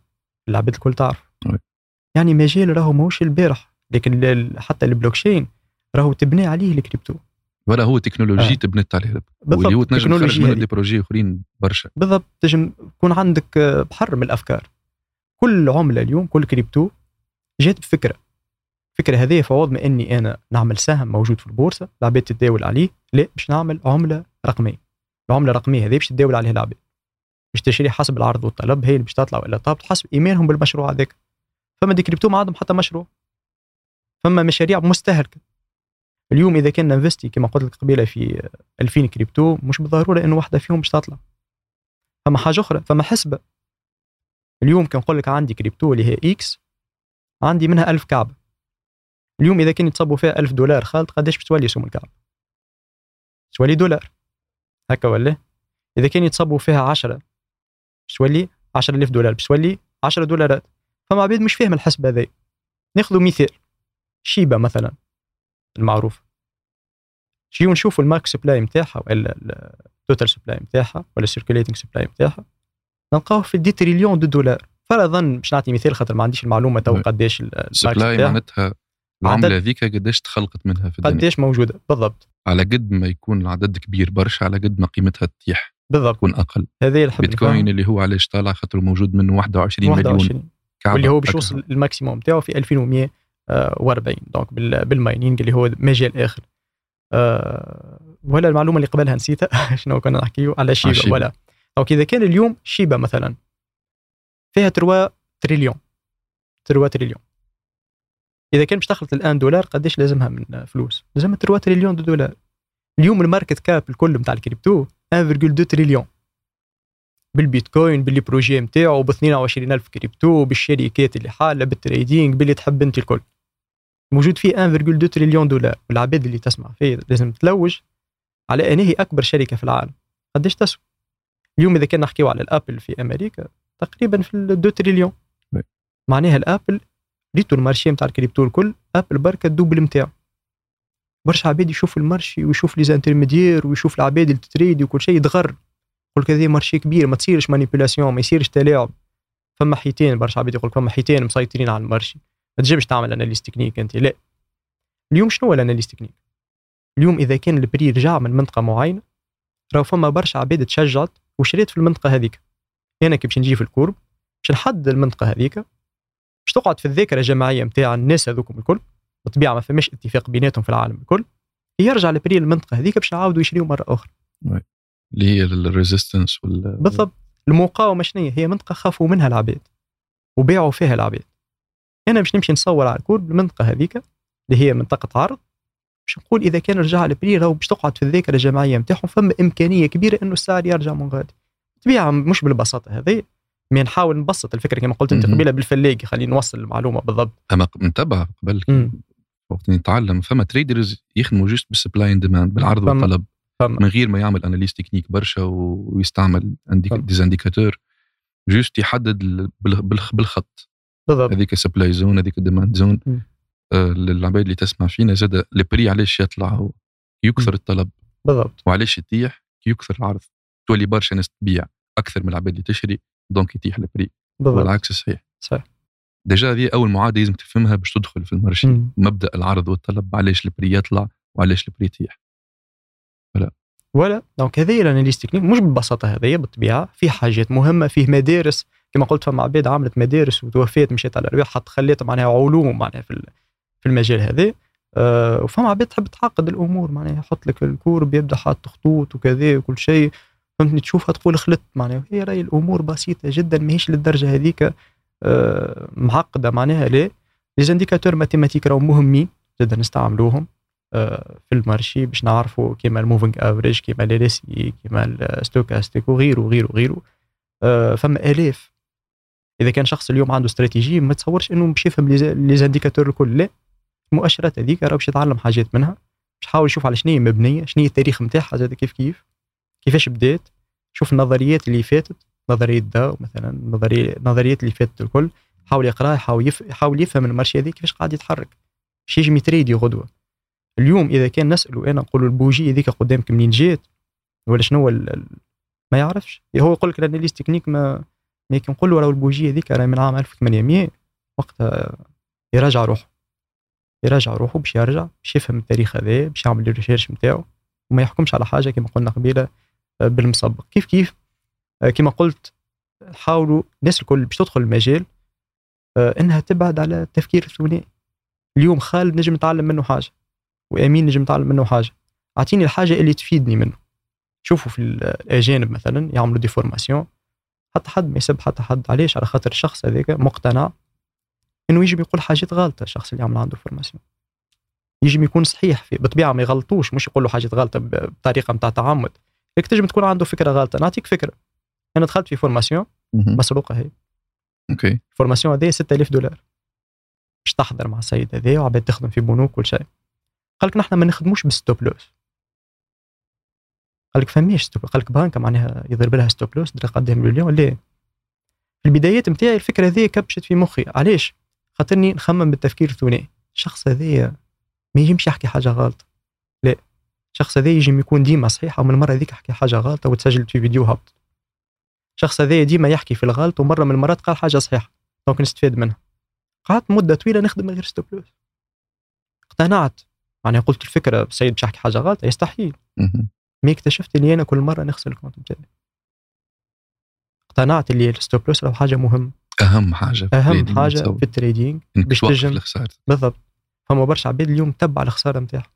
العباد الكل تعرف. يعني مجال راهو ماهوش البارح لكن حتى البلوكشين راهو تبني عليه الكريبتو. ولا هو تكنولوجي آه. تبنت عليه. واللي هو تنجم تخرج منه دي بروجي آخرين برشا. بالضبط تنجم يكون عندك بحر من الأفكار. كل عملة اليوم كل كريبتو جات بفكرة. الفكرة هذه في عوض ما إني أنا نعمل سهم موجود في البورصة العباد تتداول عليه لا باش نعمل عملة رقمية. العملة الرقمية هذه باش تتداول عليها العباد باش تشري حسب العرض والطلب هي اللي باش تطلع ولا تهبط حسب إيمانهم بالمشروع هذاك. فما des cryptos ما عندهم حتى مشروع. فما مشاريع مستهلكة. اليوم إذا كان n'investi كما قلت لك قبيلة في 2000 كريبتو مش بالضرورة انه واحدة فيهم باش تطلع. فما حاجة أخرى فما حسبة. اليوم كان نقول لك عندي كريبتو اللي هي X عندي منها ألف كعبة. اليوم إذا كان يتصبوا فيها ألف دولار خالد قداش بتولي سوم الكعبة؟ تولي دولار. هكا ولا؟ إذا كان يتصبوا فيها 10 تولي 10000 دولار تولي 10 دولارات. فما عباد مش فاهم الحسب هذا. ناخذ مثال. Shiba مثلا المعروف. شي نشوفوا؟ ال market supply نتاعها ولا ال total supply نتاعها ولا ال circulating supply نتاعها نلقاوه في des trillions de dollars. فرضا باش نعطي مثال خاطر ما عنديش المعلومة تو قداش ال supply معناتها العمله هذيك قداش تخلقت منها في الدنيا؟ قداش موجودة بالضبط. على قد ما يكون العدد كبير برشا على قد ما قيمتها تطيح بالضبط. تكون أقل. هذه الحب بيتكوين اللي هو علاش طالع خاطر موجود منه 21 21 مليون واللي هو باش يوصل ال maximum نتاعو في 2140 donc بال mining اللي هو مجال آخر. أه ولا المعلومة اللي قبلها نسيتها. [laughs] شنو كنا نحكيو؟ على Shiba, Shiba. ولا. donc إذا كان اليوم Shiba مثلا فيها 3 تريليون. 3 تريليون. إذا كان باش تخلط الآن دولار قديش لازمها من فلوس؟ لازمها 3 تريليون دولار. اليوم ال market cap الكل نتاع الكريبتو 1.2 تريليون. بالبيتكوين باللي projets نتاعو ب 22000 كريبتو بالشركات اللي حالة بال trading باللي تحب أنت الكل. موجود فيه 1.2 تريليون دولار. والعباد اللي تسمع فيه لازم تلوج على ان هي أكبر شركة في العالم. قديش تسوى. اليوم إذا كنا نحكيو على ال Apple في أمريكا تقريبا في 2 تريليون. معناها ال Apple ريتو ال marché نتاع الكريبتو الكل Apple بركه ال double نتاعو برشا عباد يشوف ال marché ويشوف les intermédiaires ويشوف العباد اللي t'trade وكل شيء يتغر. يقول لك هذا marché كبير ما تصيرش manipulation ما يصيرش تلاعب. فما حيتين برشا عباد يقول لك فما حيتين مسيطرين على ال marché. ما تجيبش تعمل analyse technique أنت لا. اليوم شنو هو ال analyse technique اليوم إذا كان ال prix رجع من منطقة معينة راهو فما برشا عباد تشجعت وشريت في المنطقة هذيك أنا كي باش نجي في ال courbe باش نحدد المنطقة هذيك باش تقعد في الذاكرة الجماعية نتاع الناس هذوكم الكل بالطبيعه ما فماش اتفاق بيناتهم في العالم الكل يرجع ال prix المنطقة هذيك باش يعاودوا يشريوا مرة أخرى. اللي هي ال résistance وال بالضبط. المقاومة شنو هي؟ منطقة خافوا منها العباد وبيعوا فيها العباد. أنا باش نمشي نصور على ال courbe المنطقة هذيك اللي هي منطقة عرض باش نقول إذا كان رجع ال prix راهو باش تقعد في الذاكرة الجماعية نتاعهم فما إمكانية كبيرة إنه السعر يرجع من غادي. طبيعه مش بالبساطة هذه نحاول نبسط الفكرة كما قلت أنت. قبيلة بالفلاقي. خلينا نوصل المعلومة بالضبط. أما متبع قبل. وقت نتعلم فما traders يخدموا juste بال supply and demand بالعرض والطلب. من غير ما يعمل analyse technique برشا ويستعمل. des indicateurs juste يحدد ال- بال- بالخ- بالخط. بالضبط. هذيك supply zone هذيك demand zone للعباد اللي تسمع فينا زاد ال prix علاش يطلع يكثر. الطلب. بالضبط. وعلاش يتيح؟ كي يكثر العرض. تولي برشا ناس تبيع أكثر من العباد اللي تشري. donc يتيح ال prix والعكس صحيح. صحيح. déjà هذه أول معادلة لازم تفهمها باش تدخل في ال marché مم. مبدأ العرض والطلب علاش ال prix يطلع وعلاش ال prix يتيح. ولا. donc هذه ال analyse technique مش بالبساطه هذه بالطبيعة في حاجات مهمة فيه مدارس. كما قلت فما عباد عملت مدارس وتوفيت مشيت على الارواح حتى خليت معناها علوم معناها في في المجال هذا. أه وفما عباد تحب تعقد الأمور معناها يحط لك ال courbe يبدأ حاط خطوط وكذا وكل شيء. فهمتني؟ تشوفها تقول خلطت معناها هي راهي الأمور بسيطة جدا ماهيش للدرجة هذيك أه معقدة معناها لا les indicateurs mathématiques راهم مهمين جدا نستعملوهم آه، في ال marché باش نعرفوا كيما ال moving average كيما ال RSI كيما ال stochastique وغيره وغيره وغيره آه، فما آلاف. إذا كان شخص اليوم عنده استراتيجية ما تصورش إنه باش يفهم les indicateurs الكل لا المؤشرات هذيك راه باش يتعلم حاجات منها باش يحاول يشوف على شنو هي مبنية شنو هي التاريخ نتاعها زاد كيف كيف. كيفاش بدات شوف النظريات اللي فاتت نظرية داو مثلا النظريه النظريات اللي فاتت الكل حاول يقرأها يحاول يف... يحاول يفهم ال marché هذيك كيفاش قاعد يتحرك. باش يجي يتريدي غدوة. اليوم إذا كان نسالوا أنا نقول له البوجي هذيك قدامك منين جات ولا شنو هو ال- ما يعرفش. هو يقول لك ال analyse technique ما ما كي نقول له راهو البوجي هذيك راهي من عام 1800 وقتها يراجع روحه يراجع روحه باش يرجع باش يفهم التاريخ هذا باش يعمل ال research نتاعو وما يحكمش على حاجة كما قلنا قبيلة. بالمسبق كيف كيف؟ آه، كما قلت حاولوا الناس الكل باش تدخل المجال آه، إنها تبعد على التفكير الثنائي. اليوم خالد نجم نتعلم منه حاجة وأمين نجم نتعلم منه حاجة. أعطيني الحاجة اللي تفيدني منه. شوفوا في الأجانب مثلا يعملوا des formations. حتى حد ما يسب حتى حد. علاش؟ على خاطر الشخص هذاك مقتنع إنه يجب يقول حاجات غلطة الشخص اللي عمل عنده formation. يجب يكون صحيح في بالطبيعه ما يغلطوش مش يقول له حاجات غلطة بطريقة نتاع تعمد. لكن تنجم تكون عنده فكرة غلطة. نعطيك فكرة. أنا دخلت في formation. مسروقة هي. OK. ال formation هذه 6000 دولار. باش تحضر مع السيد هذا وعباد تخدم في بنوك كل شيء. قال لك نحن ما نخدموش بال stop loss. قال لك فماش stop قال لك بانكا معناها يضرب لها stop loss دري قدام مليون. ليه؟ في البدايات نتاعي الفكرة هذه كبشت في مخي. علاش؟ خاطرني نخمم بالتفكير الثنائي. الشخص هذايا ما يجمش يحكي حاجة غلطه لا الشخص هذا يجم يكون ديما صحيح ومن المره هذيك يحكي حاجة غلطه وتسجلت في فيديو هبط الشخص هذا ديما يحكي في الغلط ومرة من المرات قال حاجة صحيحة donc نستفاد منها. قعدت مدة طويلة نخدم من غير stop loss اقتنعت. يعني قلت الفكرة السيد باش يحكي حاجة غلطه يستحيل. mais اكتشفت اللي أنا كل مرة نغسل ال compte بتاعي. اقتنعت اللي ال stop loss راهو حاجة مهمة. أهم حاجة في أهم حاجة. في ال trading باش تجم- بالضبط. فما برشا عباد اليوم تبع الخسارة نتاعها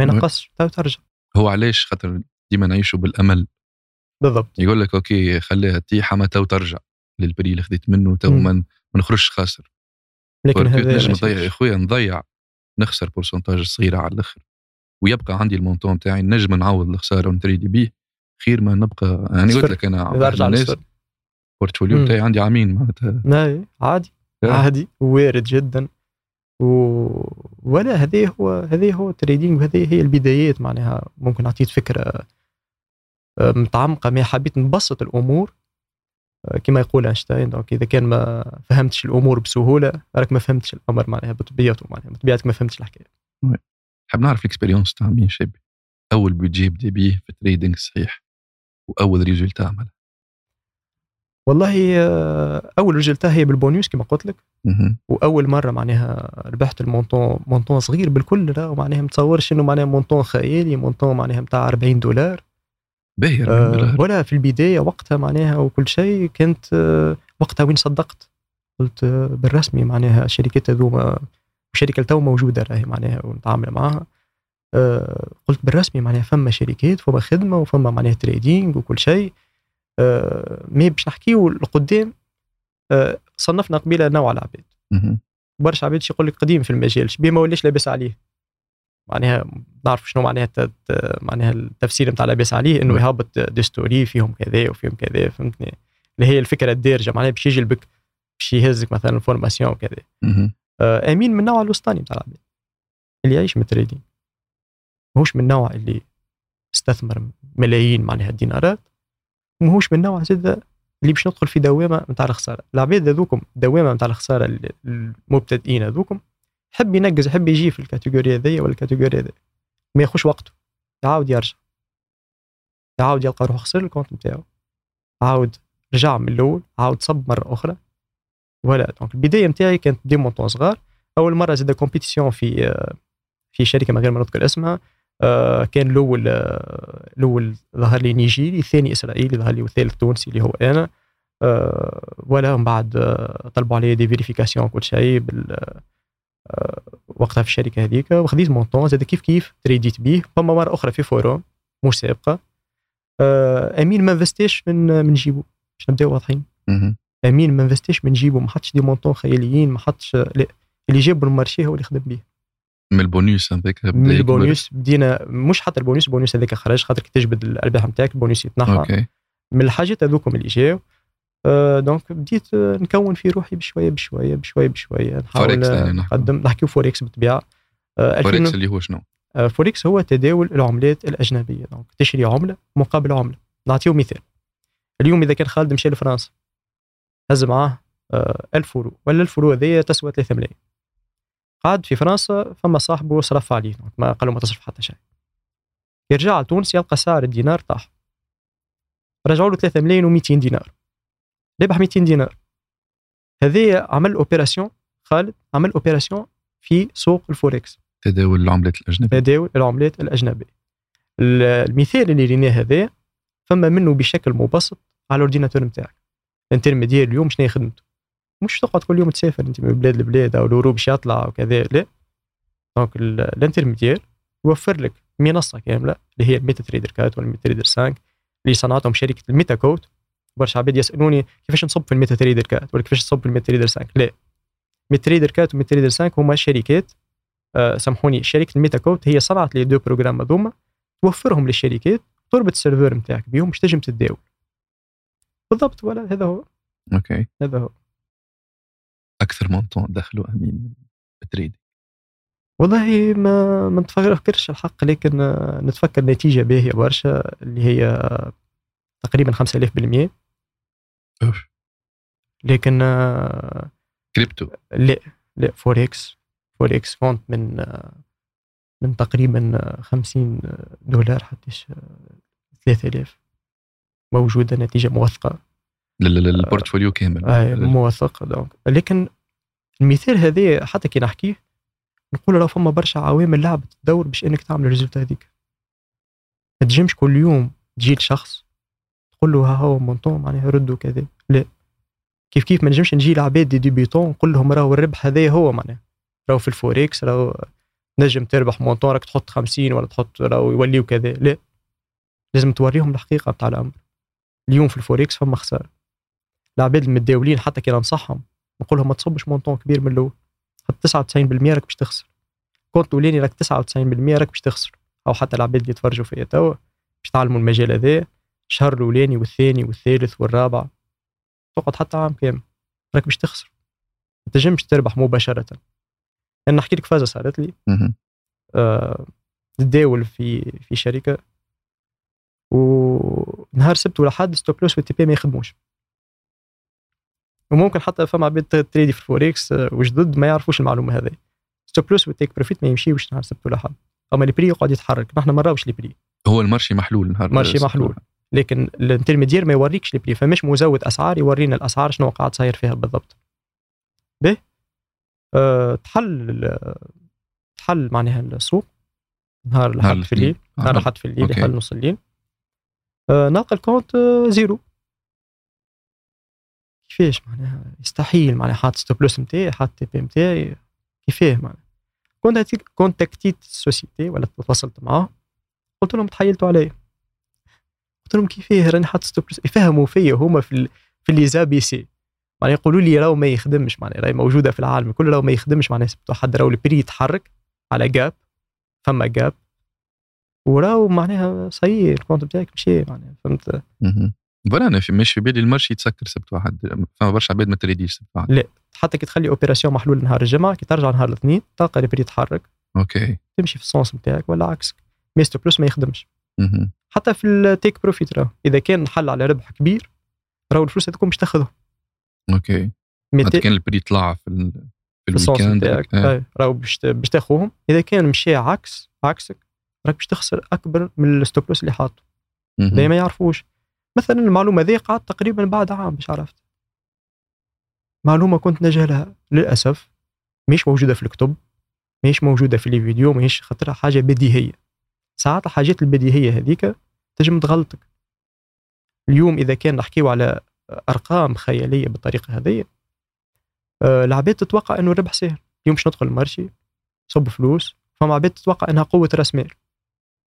ما. ينقصش تو ترجع هو علاش خاطر ديما نعيشوا بالأمل بالضبط يقول لك OK خليها تيح اما تو ترجع لل prix اللي خذيت منه تو. ما ن- ما نخرجش خاسر لكن هذا نجم نضيع يا. خويا نضيع نخسر pourcentage صغيره على الآخر ويبقى عندي ال montant تاعي نجم نعوض الخسارة ونتريدي بيه خير ما نبقى يعني قلت. لك أنا ارجع من الناس للصفر ال portfolio مم. تاعي عندي عامين معناتها عادي آه. عادي وارد جدا. ولا هذه هو هذه هو ال trading وهذه هي البدايات معناها. ممكن اعطيت فكرة آه، متعمقة ما حبيت نبسط الأمور. آه، كما يقول أينشتاين donc إذا كان ما فهمتش الأمور بسهولة راك ما فهمتش الأمر معناها بطبيعته معناها بطبيعتك ما فهمتش الحكاية. حاب نعرف ال expérience تاع أمين شابي؟ أول بيجي بدا بيه في ال trading صحيح وأول résultat عمل والله آه، أول résultat هي بالبونيوس كما قلت لك. وأول مرة معناها ربحت ال montant montant صغير بالكل لا معناها متصورش إنه معناها montant خيالي montant معناها نتاع 40 دولار. باهي آه ولا في البداية وقتها معناها وكل شيء كنت آه وقتها وين صدقت؟ قلت آه، بالرسمي معناها الشركات هذوما الشركة تو موجودة راهي معناها ونتعامل معاها. آه، قلت بالرسمي معناها فما شركات فما خدمة وفما معناها trading وكل شيء. آه، mais باش نحكيو لقدام آه، صنفنا قبيلة نوع العباد. برشا عباد يقول لك قديم في المجال شبيه ما وليش لاباس عليه معناها نعرف شنو معناها معناها التفسير نتاع لاباس عليه إنه. يهبط des stories فيهم كذا وفيهم كذا فهمتني اللي هي الفكرة الدارجة معناها باش يجي البك باش يهزك مثلا formation وكذا. آه، أمين من النوع الوسطاني بتاع العباد اللي يعيش من ال trading ماهوش من النوع اللي استثمر ملايين معناها الدينارات وماهوش من النوع زاد اللي باش ندخل في دوامة نتاع الخسارة. العباد هذوكم الدوامه نتاع الخسارة ال- المبتدئين هذوكم يحب ينقز يحب يجي في ال catégorie هذيا ولا ال catégorie هذا ما ياخوش وقته. يعاود يرجع. يعاود يلقى روحه خسر ال compte نتاعو. عاود رجع من الأول عاود صب مره أخرى. ولا donc البداية نتاعي كانت des montants صغار. أول مرة زاد compétition في في شركة من غير ما نذكر اسمها. كان الأول آه، الأول ظهر لي نيجيري الثاني إسرائيلي ظهر لي والثالث تونسي اللي هو أنا. آه، ولا من بعد آه، طلبوا علي des vérifications كل شيء بال آه، وقتها في الشركة هذيك. وخذيت montant زاد كيف كيف تريديت بيه. فما مرة أخرى في forum مسابقه آه، أمين ما انفستيش من من جيبو. باش نبداو واضحين. أمين ما انفستيش من جيبو. ما حطش des montants خياليين ما حطش لا اللي جابه ال marché هو اللي خدم بيه. من البونيس هذاك من. البونيس بدينا مش حتى ال bonus ال bonus هذاك خرج خاطر كي تجبد الارباح نتاعك البونيس يتنحى. OK. من الحاجات هذوكم اللي جاو آه donc بديت آه، نكون في روحي بشوية بشوية بشوية بشوية. نحاول آه، يعني نحكي. نقدم نحكيو فوركس بالطبيعة. فوركس 2000 اللي هو شنو؟ فوركس هو تداول العملات الأجنبية. donc تشري عملة مقابل عملة. نعطيو مثال. اليوم إذا كان خالد مشى لفرنسا هز معاه آه، 1000 يورو. ولا 1000 يورو هذيا تسوى 3 ملايين. قعد في فرنسا فما صاحبه صرف عليه ما قال ما تصرف حتى شيء. يرجع لتونس يلقى سعر الدينار طاح. رجعوا له 3 ملايين و200 دينار. ربح 200 دينار. هذايا عمل opération خالد عمل opération في سوق الفوركس تداول العملات الأجنبية. تداول العملات الأجنبية. ال- المثال اللي ريناه هذا فما منو بشكل مبسط على ال ordinateur نتاعك. ال intermédiaire اليوم شنو خدمته مش تقعد كل يوم تسافر أنت من بلاد لبلاد أو الورو باش يطلع وكذا لا. donc ال- ال intermédiaire يوفر لك منصة كاملة اللي هي ال MetaTrader quatre ولا ال MetaTrader 5 اللي صنعتهم شركة MetaQuotes برشا عباد يسألوني كيفاش نصب في ال MetaTrader quatre ولا كيفاش نصب في ال MetaTrader 5 لا. MetaTrader quatre و MetaTrader 5 هما شركات آه، سامحوني شركة MetaQuotes هي صنعت les deux programmes هذوما توفرهم للشركات تربط ال serveur نتاعك بيهم باش تنجم تتداول بالضبط ولا هذا هو. أوكي. هذا هو. أكثر montant دخلوا أمين بال trade والله ما ما نتفكرش الحق لكن آه، نتفكر نتيجة باهية برشا اللي هي آه، تقريبا 5000% أوف. لكن آه، كريبتو؟ لا لا فوركس فوركس فونت من آه، من تقريبا آه، 50 دولار حتى 3000 موجودة نتيجة موثقة. لل- لل- لل portfolio كامل. آه موثق donc لكن المثال هذا حتى كي نحكيه نقول راه فما برشا عوامل لعبت دور باش إنك تعمل ال result هذيك. ما تجمش كل يوم تجي لشخص تقول له ها هو montant معناها ردوا كذا. لا. كيف كيف ما نجمش نجي لعباد des débutants نقول لهم راهو الربح هذا هو معناها. راهو في الفوركس راهو نجم تربح montant راك تحط 50 ولا تحط راهو يوليو كذا. لا. لازم توريهم الحقيقة بتاع الأمر. اليوم في الفوركس فما خسارة. العباد المتداولين حتى كي ننصحهم نقول لهم ما تصبش montant كبير من الأول. حتى 99% راك باش تخسر. compte اولاني راك 99% راك باش تخسر. أو حتى العباد اللي يتفرجوا فيا توا باش تعلموا المجال هذا. الشهر الأولاني والثاني والثالث والرابع. تقعد حتى عام كامل. راك باش تخسر. ما تنجمش تربح مباشرة. أنا نحكي لك فازة صارت لي. آه، نتداول في في شركة. ونهار سبت ولا حد stop loss وال TP ما يخدموش. وممكن حتى فما عباد تريدي في الفوركس آه، وجدد ما يعرفوش المعلومة هذه. stop loss وال take profit ما يمشيوش نهار سبت ولا حد اما ال prix يقعد يتحرك. نحن ما نراوش البري هو ال marché محلول نهار marché محلول. لكن ال intermédiaire ما يوريكش ال prix فمش مزود أسعار يورينا الأسعار شنو قاعد صاير فيها بالضبط. به أه تحل تحل معناها السوق. نهار الحد في الليل. نهار الحد في الليل. يحل نص الليل. أه نلقى ال compte آه، zéro. كيفاش معناها؟ يستحيل معناها حاط stop loss نتاعي حاط TP نتاعي كيفاه معناها؟ contactيت ال société ولا تواصلت معاه قلت لهم تحيلتوا علي قلت لهم كيفاه؟ راني حاط stop loss يفهموا فيا هما في. في les ABC معناها يقولوا لي راهو ما يخدمش معناها راهي موجودة في العالم الكل راهو ما يخدمش معناها حد راهو ال prix يتحرك على gap فما gap وراهو معناها صحيح ال compte بتاعك مشي معناها فهمت؟ voilà أنا في مش في بالي ال marché يتسكر سبت وأحد. فما برشا عباد ما تريديش سبت وأحد. لا حتى كي تخلي opération محلول نهار الجمعة كي ترجع نهار الاثنين تلقى ال prix يتحرك. أوكي. تمشي في ال sens نتاعك ولا عكسك. مي stop loss ما يخدمش. مهم. حتى في ال take profit راه إذا كان حل على ربح كبير راهو الفلوس هذوك مش تاخذهم. أوكي. حتى كان ال prix طلع في ال- في ال weekend. آه. راهو باش باش تاخذهم. إذا كان مشى عكس عكسك راك باش تخسر أكبر من ال stop loss اللي حاطه. مهم. دايما ما يعرفوش. مثلا المعلومة ذي قعدت تقريبا بعد عام باش عرفت. معلومة كنت نجهلها للأسف. مش موجودة في الكتب مش موجودة في الفيديو مش خاطرها حاجة بديهية. ساعات الحاجات البديهية هذيك تجم تغلطك. اليوم إذا كان نحكيو على أرقام خيالية بالطريقة هذه آه، العباد تتوقع إنه الربح سهل. اليوم باش ندخل المارشي صب فلوس فما عباد تتوقع إنها قوة رأس مال.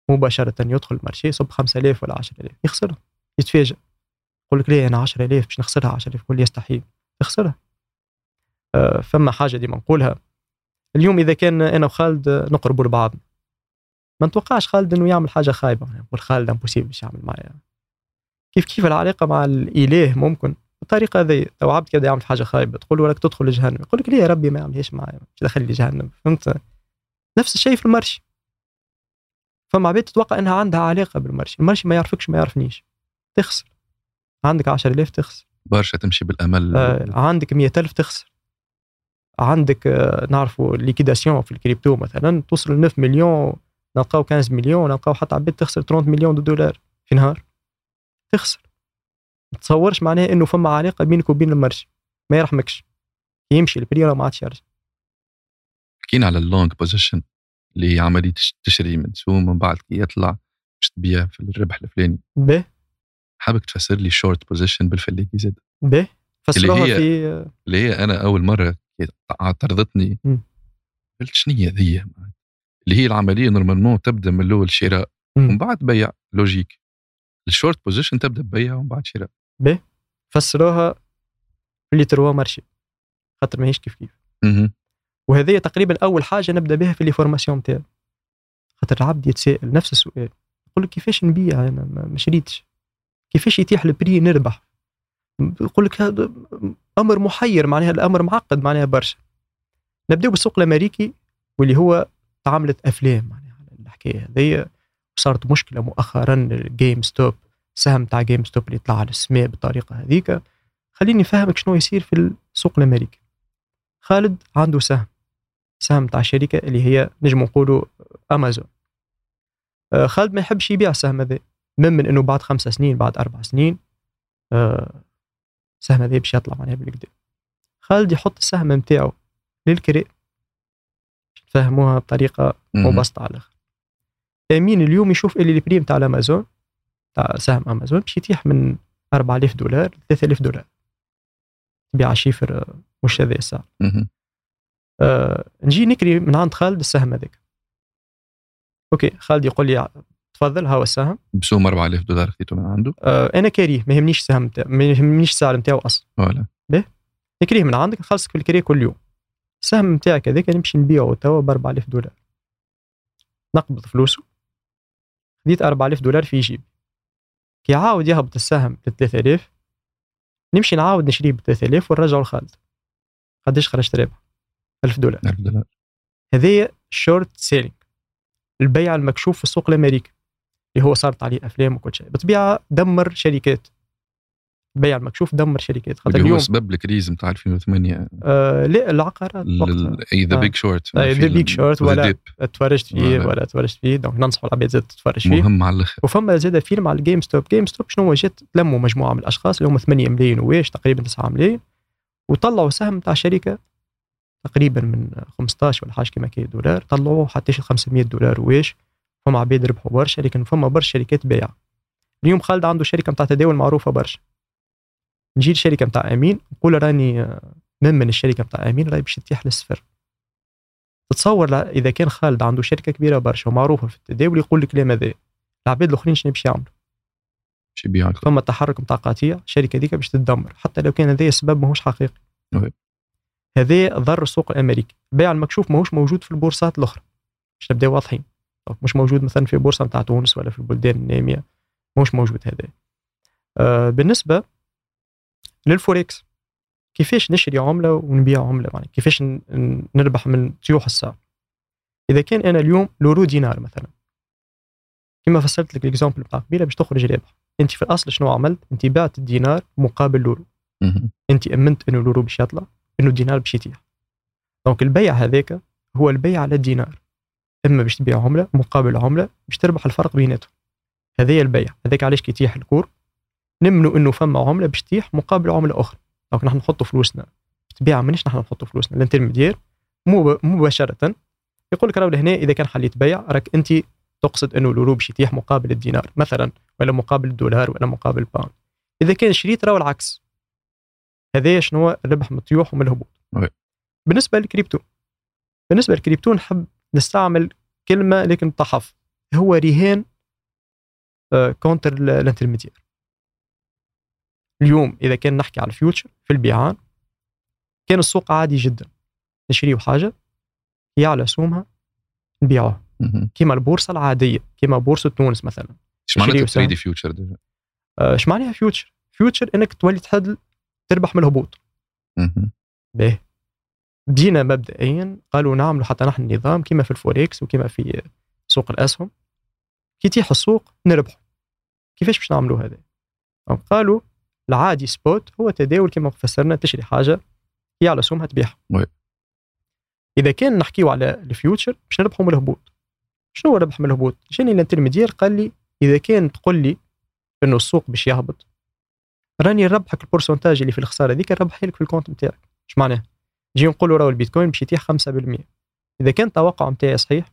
مباشرة يدخل ال marché يصب 5000 ولا 10000 يخسرها. يتفاجئ. يقول لك ليه أنا 10000 باش نخسرها 10000 يقول يستحيل. تخسرها. آه، فما حاجة ديما نقولها. اليوم إذا كان أنا وخالد نقربوا لبعضنا ما نتوقعش خالد إنه يعمل حاجة خايبة. نقول خالد impossible باش يعمل معايا. كيف كيف العلاقة مع الإله ممكن؟ بالطريقة هذه لو عبد كذا يعمل حاجة خايبة تقول راك تدخل لجهنم. يقول لك ليه يا ربي ما يعملهاش معايا؟ مش دخل لي جهنم. فهمت؟ نفس الشيء في ال marché فما عباد تتوقع إنها عندها علاقة بال marché ال marché ما يعرفكش ما يعرفنيش. تخسر. عندك 10000 تخسر. برشا تمشي بالأمل. آه، عندك 100000 تخسر. عندك آه، نعرفوا liquidation في الكريبتو مثلا توصل ل 9 مليون نلقاو 15 مليون نلقاو حتى عباد تخسر 30 مليون de dollars في نهار. تخسر. ما تصورش معناها إنه فما علاقة بينك وبين ال marché ما يرحمكش. يمشي ال prix ما عادش يرجع. حكينا على ال long position اللي هي عملية تش- تشري من سوم من بعد كي يطلع باش تبيع في الربح الفلاني. به. حابك تفسر لي short position بالفليكي زاد به فسروها في اللي هي أنا أول مرة اعترضتني. قلت شنو هي ذي اللي هي العملية normalement تبدأ من الأول شراء. ومن بعد بيع logique. ال short position تبدأ ببيع ومن بعد شراء. فسروها les trois marchés خاطر ماهيش كيف كيف. وهذه تقريبا أول حاجة نبدأ بها في les formations نتاعي. خاطر العبد يتساءل نفس السؤال. يقول لك كيفاش نبيع؟ أنا ما شريتش. كيفاش يتيح ال prix نربح؟ يقول لك هذا أمر محير معناها الأمر معقد معناها برشا. نبداو بالسوق الأمريكي واللي هو تعاملت أفلام معناها الحكاية هذيا. صارت مشكلة مؤخرا GameStop سهم تاع GameStop اللي طلع على السماء بالطريقة هذيك خليني نفهمك شنو يصير في السوق الأمريكي. خالد عنده سهم سهم تاع شركة اللي هي نجم نقولوا امازون آه، خالد ما يحبش يبيع السهم هذا. من من إنه بعد خمسة سنين بعد أربع سنين آه، السهم هذا باش يطلع معناها بالكدا خالد يحط السهم نتاعو للكراء تفهموها بطريقة. مبسطة على الآخر. أمين اليوم يشوف اللي ال prix تاع الأمازون تاع سهم أمازون باش يطيح من 4000 دولار ل 3000 دولار. تبيع شيفر آه، مش هذا السعر. آه، نجي نكري من عند خالد السهم هذاك. أوكي خالد يقول لي تفضل هاو السهم؟ بسوم 4000 دولار خذيته من عنده. آه، أنا كاريه ما يهمنيش السهم ما يهمنيش السعر نتاعو أصلا. ولا نكريه من عندك نخلصك في الكريه كل يوم. السهم نتاعك هذاك نمشي نبيعه توا ب 4000 دولار. نقبض فلوسه. خديت 4000 دولار في جيبي. كي يعاود يهبط السهم ل 3000 نمشي نعاود نشريه ب 3000 ونرجعه لخالد. قداش خرجت ربح؟ 1000 دولار. 1000 دولار. هذايا short selling البيع المكشوف في السوق الأمريكي. اللي هو صارت عليه أفلام وكل شيء. بطبيعه دمر شركات. البيع المكشوف دمر شركات. خاطر اللي هو اليوم سبب ال crise نتاع 2008 آه لا العقارات اي The Big Short The Big Short ولا- تفرجت فيه ولا. ولا تفرجت فيه. donc ننصحوا العباد زاد تتفرج فيه. مهم على الأخر. وفما زاد فيلم على ال GameStop GameStop شنو هو؟ جات تلموا مجموعة من الأشخاص اللي هم 8 ملايين ويش تقريبا 9 ملايين وطلعوا سهم تاع شركة تقريبا من 15 ولا حاجة كيما كي دولار. طلعوه حتى شي 500 دولار ويش فما عباد ربحوا برشا لكن فما برشا شركات بايعة. اليوم خالد عنده شركة نتاع تداول معروفة برشا. نجي للشركه نتاع أمين نقول راني آه، من من الشركة نتاع أمين راهي باش تتيح للصفر. تتصور إذا كان خالد عنده شركة كبيرة برشا ومعروفة في التداول يقول الكلام هذا العباد الأخرين شنو باش يعملوا؟ باش يبيع الكل. فما تحرك نتاع قطيع الشركة هذيك باش تدمر حتى لو كان هذا السبب ماهوش حقيقي. هذا ضر السوق الأمريكي. البيع المكشوف ماهوش موجود في البورصات الأخرى. باش نبداو واضحين. مش موجود مثلا في بورصة نتاع تونس ولا في البلدان النامية. ماهوش موجود هذا. آه بالنسبة للفوركس كيفاش نشري عملة ونبيع عملة؟ يعني كيفاش نربح من طيوح السعر؟ إذا كان أنا اليوم l'euro دينار مثلا كما فسرت لك ال exemple بتاع قبيلة باش تخرج رابح أنت في الأصل شنو عملت؟ أنت بعت الدينار مقابل l'euro. أنت أمنت إنه l'euro باش يطلع إنه الدينار باش يطيح. donc البيع هذاك هو البيع على الدينار. إما باش تبيع عملة مقابل عملة باش تربح الفرق بيناتهم. هذا هي البيع. هذاك علاش كي يطيح ال cours؟ نمنوا إنه فما عملة باش تطيح مقابل عملة أخرى. donc نحن نحطوا فلوسنا. بالطبيعه مانيش نحن نحطوا فلوسنا. ال intermédiaire مباشرة يقول لك راهو لهنا إذا كان حليت بيع راك أنت تقصد إنه اليورو باش يطيح مقابل الدينار مثلا ولا مقابل الدولار ولا مقابل ال pound. إذا كان شريت راهو العكس. هذا شنو هو؟ الربح من الطيوح ومن الهبوط. بالنسبة للكريبتو. بالنسبة للكريبتو نحب نستعمل كلمة لكن تحف هو رهان آه، contre ال- ال intermédiaire اليوم إذا كان نحكي على ال future في البيعان كان السوق عادي جدا. نشريو حاجة هي على سومها نبيعوها. كيما البورصة العادية كيما بورصة تونس مثلا. تشري trader future déjà آه، اش معناها future؟ future إنك تولي تحدل تربح من الهبوط. باهي بدينا مبدئيا قالوا نعملوا حتى نحن نظام كيما في الفوركس وكيما في سوق الأسهم كي يطيح السوق نربحوا كيفاش باش نعملوا هذا؟ قالوا العادي spot هو تداول كما فسرنا تشري حاجة هي على سومها تبيعها. إذا كان نحكيو على ال future باش نربحوا من الهبوط. شنو هو الربح من الهبوط؟ جاني ال intermédiaire قال لي إذا كان تقول لي إنه السوق باش يهبط راني نربحك ال pourcentage اللي في الخسارة ذيك نربحها لك في ال compte نتاعك إيش معناه؟ نجي نقولوا راهو البيتكوين باش يطيح 5% إذا كان التوقع نتاعي صحيح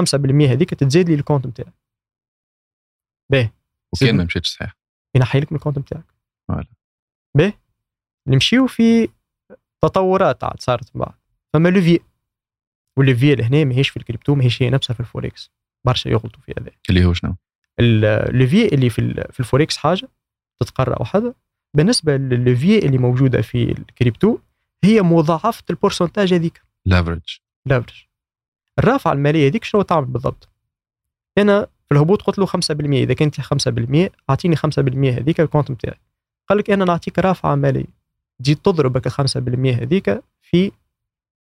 5% هذيك تتزاد لي ال compte نتاعي باهي. وكان ما مشيتش صحيح. ينحي لك من ال compte نتاعك. باهي. نمشيو في تطورات عاد صارت من بعد. فما levier. وال levier لهنا ماهيش في الكريبتو ماهيش هي نفسها في الفوركس برشا يغلطوا في هذا اللي هو شنو؟ ال levier اللي في في الفوركس حاجة تتقرأ وحده بالنسبة لل levier اللي موجودة في الكريبتو هي مضاعفة ال pourcentage هذيك. leverage leverage الرافعة المالية هذيك شنو تعمل بالضبط؟ أنا في الهبوط قلت له 5% إذا كنت 5% أعطيني 5% هذيك ال compte نتاعي قال لك أنا نعطيك رافعة مالية. تجي تضربك ال 5% هذيك في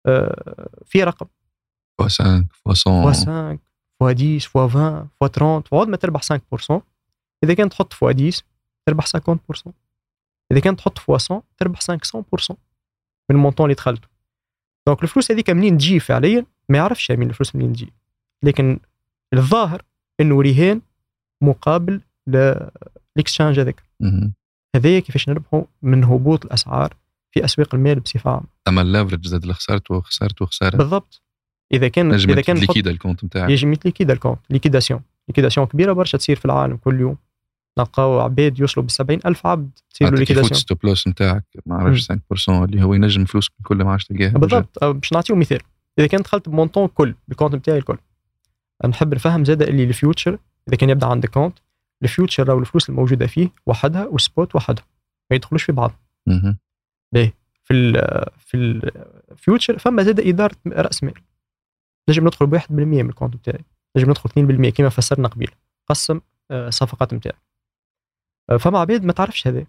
آه، في رقم. فوا 5 فوا فوا 100 5 fois 10 فوا 20 فوا 30 وعود ما تربح 5% إذا كنت تحط فوا 10 تربح 50% إذا كنت تحط fois 100 تربح 500% من ال montant اللي دخلته. donc الفلوس هذيك منين تجي فعليا؟ ما يعرفش من الفلوس منين تجي. لكن الظاهر إنه رهان مقابل ال exchange هذاك. هذايا كيفاش نربحوا من هبوط الأسعار في أسواق المال بصفة عامة. أما ال leverage زاد اللي خسرته خسرته خساره بالضبط. إذا كان إذا كان liquidé ال compte نتاعك يجي liquide ال compte. liquidation. liquidation كبيرة برشا تصير في العالم كل يوم. نلقاو عباد يوصلوا ب ألف عبد تصير له يفوت liquidation stop loss نتاعك ما عرفش 5% اللي هو ينجم فلوسك كل ما عادش تلقاها. بالضبط. باش نعطيو مثال. إذا كان دخلت ب montant كل بال compte نتاعي الكل. نحب نفهم زاد اللي ال futures إذا كان يبدأ عندك compte ال futures أو الفلوس الموجودة فيه وحدها وال spot وحدها ما يدخلوش في بعض. مهم. في ال في ال futures فما زاد إدارة رأس مال. نجم ندخل ب 1% من ال compte بتاعي نجم ندخل 2% كما فسرنا قبيل قسم آه، الصفقات نتاعي. آه، فما عباد ما تعرفش هذا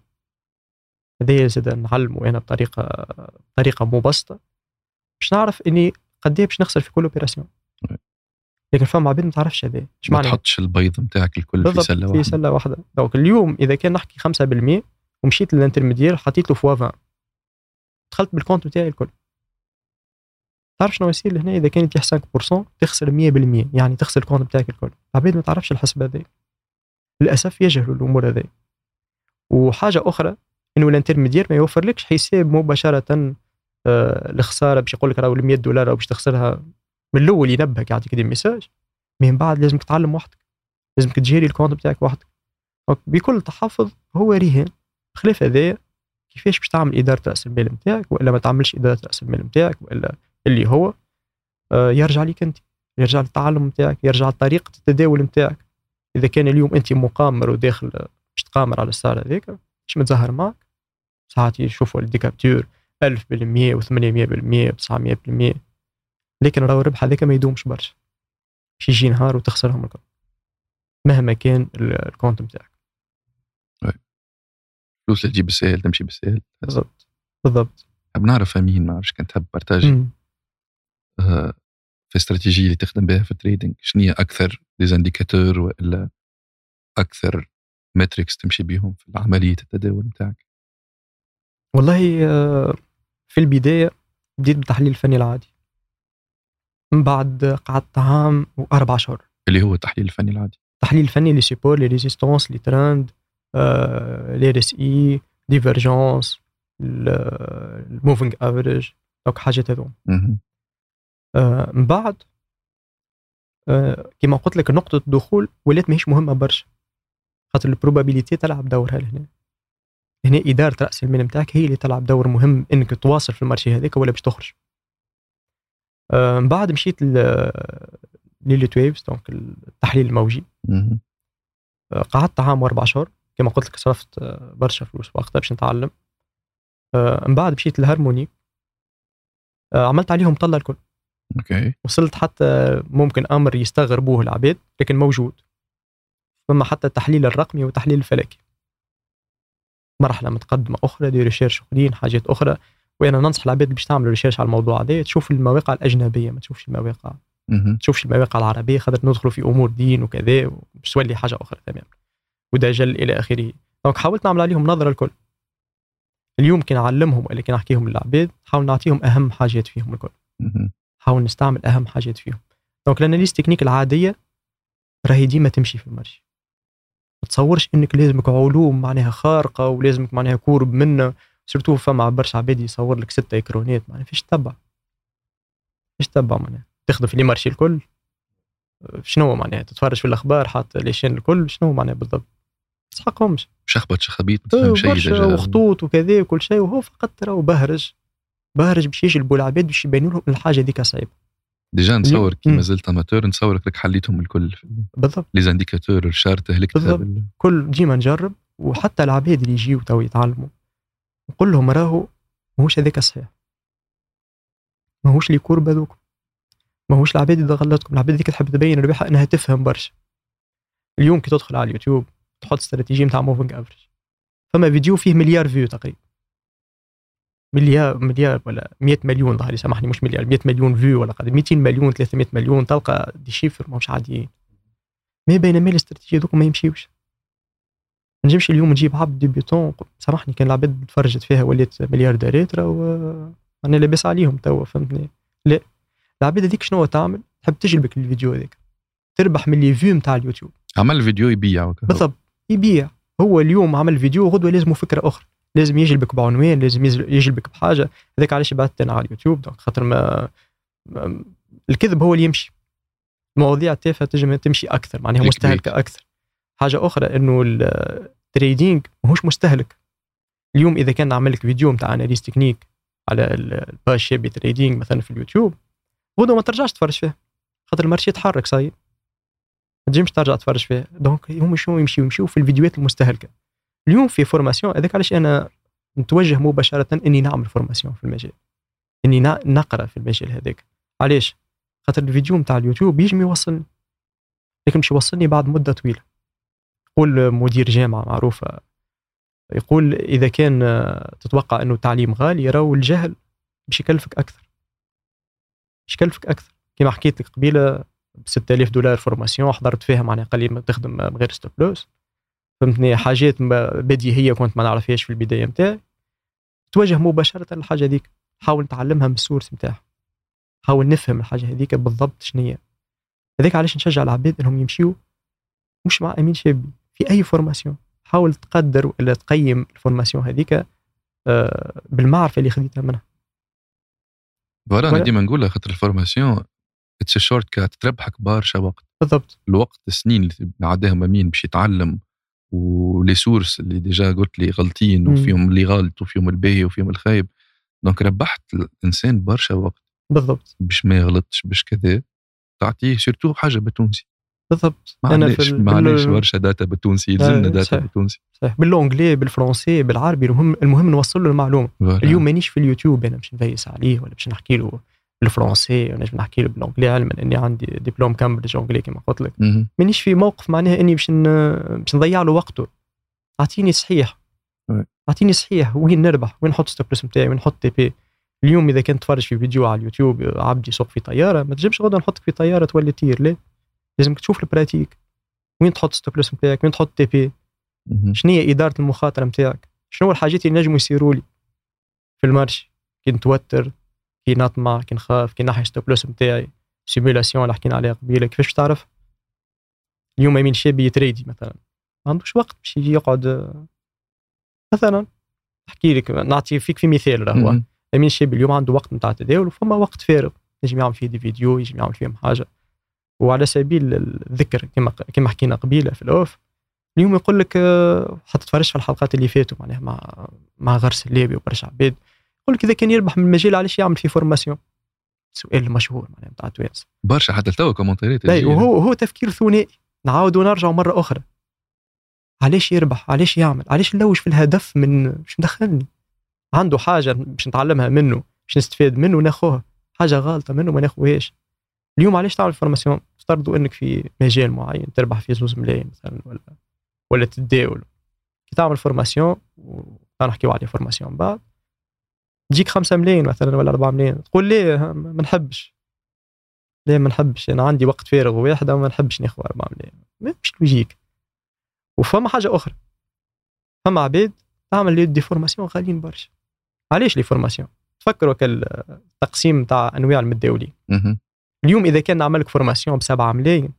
هذا زاد نعلمه أنا بطريقة بطريقة مبسطة. باش نعرف إني قد إيه باش نخسر في كل opération oui. لكن فما عباد ما تعرفش هذا ما معنى؟ تحطش البيض نتاعك الكل في سلة في واحدة. سلة واحدة. donc اليوم إذا كان نحكي 5% ومشيت لل intermédiaire حطيت له fois 20 دخلت بال compte بتاعي الكل. تعرف شنو يصير لهنا؟ إذا كان يتيح 5% تخسر 100% يعني تخسر ال compte بتاعك الكل. العباد ما تعرفش الحسب هذا للأسف يجهلوا الأمور هذه. وحاجة أخرى إنه ال intermédiaire ما يوفرلكش حساب مباشرة آه، الخساره باش يقول لك راهو ال 100 دولار باش تخسرها من الأول ينبهك يعطيك des messages من بعد لازمك تتعلم وحدك لازمك تجيري ال compte بتاعك وحدك. بكل تحفظ هو رهان. بخلاف هذايا كيفاش باش تعمل إدارة رأس المال نتاعك وإلا ما تعملش إدارة رأس المال نتاعك وإلا اللي هو آه، يرجع لك أنت يرجع للتعلم نتاعك يرجع لطريقة التداول نتاعك. إذا كان اليوم أنت مقامر وداخل باش تقامر على السعر هذاك مش متزهر معك ساعات يشوفوا ال des captures 1000% و800% و900% لكن راهو الربح هذاك ما يدومش برشا. باش يجي نهار وتخسرهم الكل. مهما كان ال compte نتاعك فلوس اللي تجي بالسهل تمشي بالسهل. بالضبط. بالضبط. حاب نعرف أمين ما نعرفش كنت تحب partager. آه في الاستراتيجيه اللي تخدم بها في ال trading شنو هي أكثر des indicateurs ولا أكثر metrics تمشي بهم في عمليه التداول نتاعك والله آه، في البداية بديت بالتحليل الفني العادي. من بعد قعدت عام وأربع شهور. اللي هو التحليل الفني العادي؟ التحليل الفني les supports les résistances les trends les RSI divergences ال moving average donc حاجات هذوما. آه، من بعد آه، كما قلت لك نقطة الدخول ولات ماهيش مهمة برشا. خاطر ال probabilité تلعب دورها لهنا هنا. إدارة رأس المال نتاعك هي اللي تلعب دور مهم إنك تواصل في ال marché هذاك ولا باش تخرج. آه، من بعد مشيت ل Elliott waves donc التحليل الموجي. قعدت عام وأربع شهور. كما قلت لك صرفت برشا فلوس وقتها باش نتعلم. من بعد مشيت لل harmonic عملت عليهم طلة الكل. OK. وصلت حتى ممكن أمر يستغربوه العباد لكن موجود. ثم حتى التحليل الرقمي والتحليل الفلكي. مرحلة متقدمة أخرى des recherches أخرين حاجات أخرى. وأنا ننصح العباد باش تعملوا recherches على الموضوع هذا تشوف المواقع الأجنبية ما تشوفش المواقع ما تشوفش المواقع العربية خاطر ندخلوا في أمور دين وكذا باش تولي حاجة أخرى تمام. ودجل إلى آخره. donc حاولت نعمل عليهم نظرة الكل. اليوم كي نعلمهم ولا كي نحكيهم للعباد نحاول نعطيهم أهم حاجات فيهم الكل. نحاول نستعمل أهم حاجات فيهم. donc ال analyse technique العادية راهي ديما تمشي في ال marché. ما تصورش إنك لازمك علوم معناها خارقة ولازمك معناها courbes منه surtout فما برشا عباد يصور لك ستة ايكرونات معناها فيش تبع. فيش تبع معناها. تخدم في les marchés الكل. شنو معناها؟ تتفرج في الأخبار حاط les chaînes الكل شنو معناها بالضبط؟ تسحقهمش شخبط تفهم شيء وخطوط وكذا وكل شيء وهو فقط ترى بهرج. بهرج باش يجلبوا العباد باش يبينوا لهم الحاجة هذيك صعيبة. déjà نتصور كي مازلت amateur نتصورك لك حليتهم الكل بالضبط. les indicateurs ال chart بالضبط. بال... كل ديما نجرب وحتى العباد اللي يجيو تو يتعلموا. نقول لهم راهو ماهوش هذاك الصحيح ماهوش les courbes هذوك ماهوش العباد اللي غلطكم العباد اللي تحب تبين ربحها إنها تفهم برشا. اليوم كي تدخل على اليوتيوب تحط استراتيجيه نتاع moving average فما فيديو فيه مليار vues تقريبا. مليار مليار ولا 100 مليون ظهري سامحني مش مليار 100 مليون vues ولا قد 200 مليون 300 مليون تلقى des chiffres ماهوش عاديين. ما بينما الاستراتيجيه دوك ما يمشيوش. ما نجمش اليوم نجيب عبد débutant سامحني كان العباد تفرجت فيها ولات مليارديرات راهو أنا لاباس عليهم توا فهمتني؟ لا. العباد هذيك شنو تعمل؟ تحب تجلبك الفيديو هذاك تربح من les vues نتاع اليوتيوب. عمل فيديو يبيع بالضبط. يبيع. هو اليوم عمل فيديو غدوة لازم فكرة أخرى. لازم يجلبك بعنوان لازم يجلبك بحاجة. هذاك علاش بعثت أنا على ال YouTube donc خاطر ما, الكذب هو اللي يمشي. المواضيع التافهة تجم تمشي أكثر معناها مستهلكة أكثر. حاجة أخرى إنه ال trading ماهوش مستهلك. اليوم إذا كان نعمل لك فيديو نتاع analyse technique على ال page Chebbi Trading مثلا في اليوتيوب غدوة ما ترجعش تفرج فيه خاطر ال marché يتحرك صاي ما تجمش ترجع تفرج فيه. donc هم شنو يمشيو يمشيو في الفيديوهات المستهلكة. اليوم في formation هذاك علاش أنا نتوجه مباشرة إني نعمل formation في المجال. إني نقرأ في المجال هذاك. علاش؟ خاطر الفيديو نتاع اليوتيوب يجم يوصلني. لكن مش يوصلني بعد مدة طويلة. يقول مدير جامعة معروفة يقول إذا كان تتوقع إنه التعليم غالي راهو الجهل باش يكلفك أكثر. باش يكلفك أكثر. كما حكيت لك قبيلة ب 6000 دولار formation حضرت فيها معناها قال لي تخدم من غير stop loss فهمتني؟ حاجات بديهية كنت ما نعرفهاش في البداية نتاعي توجه مباشرة للحاجة هذيك. حاول نتعلمها من ال source نتاعها حاول نفهم الحاجة هذيك بالضبط شنو هي. هذاك علاش نشجع العباد إنهم يمشيو مش مع امين شابي في أي formation حاول تقدر ولا تقيم ال formation هذيك آه، بالمعرفة اللي خذيتها منها. voilà أنا ديما نقولها خاطر ال formation it's shortcut تربحك برشا وقت. بالضبط. الوقت السنين اللي عداهم آمين باش يتعلم و les sources اللي déjà قلت لي غلطين. وفيهم اللي غلط وفيهم الباهي وفيهم الخايب. donc ربحت الإنسان برشا وقت. بالضبط. باش ما يغلطش باش كذا. تعطيه surtout حاجة بالتونسي. بالضبط. معليش معليش برشا data بالتونسي يلزمنا آه، داتا صحيح. بالتونسي. صحيح. ب l'anglais بالفرنسي بالعربي المهم المهم نوصل له المعلومة. اليوم مانيش في اليوتيوب أنا باش نفيس عليه ولا باش نحكي له. بالفرنسي ولا باش نحكي له بال anglais علما إني عندي دبلوم كامبريدج anglais كما قلت لك. مانيش في موقف معناها إني باش باش نضيع له وقته. أعطيني صحيح. أعطيني صحيح وين نربح وين نحط stop loss نتاعي وين نحط TP. اليوم إذا كنت تفرج في فيديو على اليوتيوب عبد يسوق في طيارة ما تجيبش غدا نحطك في طيارة تولي تطير لا لازمك تشوف ال pratique. وين تحط stop loss نتاعك؟ وين تحط TP. شنو هي إدارة المخاطرة نتاعك؟ شنو الحاجات اللي نجموا يصيروا لي في ال marché كي نتوتر كي نطمع كي نخاف كي نحي stop loss نتاعي simulation اللي حكينا عليها قبيلة. كيفاش تعرف؟ اليوم امين شابي يتريدي مثلا. ما عندوش وقت باش يجي يقعد. مثلا احكي لك نعطي فيك في مثال راهو. امين شابي اليوم عنده وقت نتاع تداول وفما وقت فارغ. يجم يعمل فيه des vidéos يجم يعمل فيهم حاجة. وعلى سبيل الذكر كما كما حكينا قبيلة في ال off اليوم يقول لك حتى تفرجت في الحلقات اللي فاتوا معناها مع مع غرس الليبي وبرشا عباد. يقول لك إذا كان يربح من المجال علاش يعمل فيه formation سؤال مشهور معناها نتاع توانسه برشا حتى توا تجي. وهو هو تفكير ثنائي. نعاودوا نرجعوا مرة أخرى. علاش يربح؟ علاش يعمل؟ علاش نلوج في الهدف من باش ندخلني؟ عنده حاجة باش نتعلمها منه باش نستفاد منه ناخوها حاجة غلطة منه ما ناخوهاش اليوم علاش تعمل formation افترضوا إنك في مجال معين تربح فيه زوز ملايين مثلا ولا ولا تتداول. كي تعمل formation نحكيو عليه formation بعد. تجيك 5 ملايين مثلا ولا 4 ملايين. تقول ليه ما نحبش. ليه ما نحبش؟ أنا عندي وقت فارغ واحد وما نحبش ناخذ 4 ملايين. ما- مش logique وفما حاجة أخرى. فما عباد تعمل لي des formations غاليين برشا. علاش les formations؟ تفكروا كالتقسيم تاع أنواع المتداولين. اليوم إذا كان نعمل لك formation ب 7 ملايين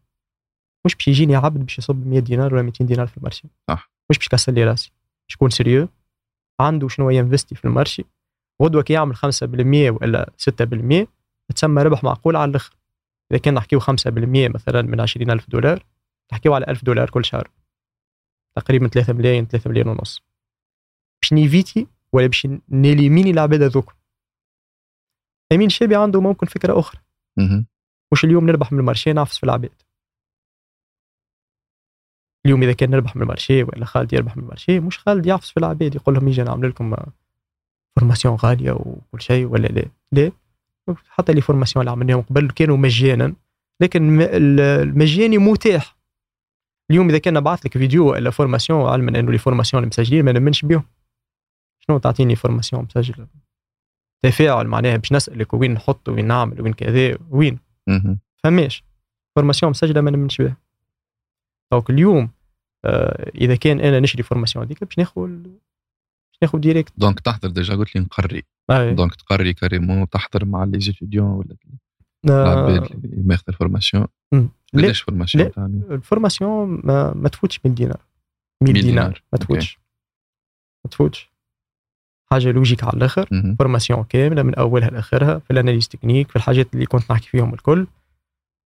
مش باش يجيني عبد باش يصب 100 دينار ولا 200 دينار في ال marché صح. مش باش يكسر لي راسي. شكون sérieux؟ عنده شنو ينفستي في ال marché غدوة كي يعمل 5% ولا 6% تسمى ربح معقول على الآخر. إذا كان نحكيو 5% مثلا من 20000 دولار نحكيو على 1000 دولار كل شهر. تقريبا 3 ملايين 3 ملايين ونص. باش نيفيتي ولا باش نيليميني العباد هذوك. امين شابي عنده ممكن فكرة أخرى. مش اليوم نربح من ال marché نعفس في العباد؟ اليوم إذا كان نربح من ال marché ولا خالد يربح من ال marché مش خالد يعفس في العباد يقول لهم يجي نعمل لكم formation غالية وكل شيء ولا لا؟ لا. حتى les formations اللي عملناهم قبل كانوا مجانا لكن المجاني متاح. اليوم إذا كان نبعث لك فيديو ولا formation علما انه les formations المسجلين ما نمنش بهم شنو تعطيني formation مسجله تفاعل معناها باش نسألك وين نحط وين نعمل وين كذا وين. فماش. formation مسجلة ما نمنش بها. donc اليوم آه إذا كان أنا نشري formation هذيك باش ناخذ ناخذ direct. donc تحضر déjà قلت لي نقري. آه. donc تقري carrément تحضر مع les étudiants ولا العباد اللي ماخذ ال formation قداش formation؟ ال formation ما, ما تفوتش 100 دينار. 100 100 دينار دينار. ما تفوتش. ما تفوتش. حاجة logique على الآخر. formation كاملة من أولها لآخرها في ال analyse technique في الحاجات اللي كنت نحكي فيهم الكل.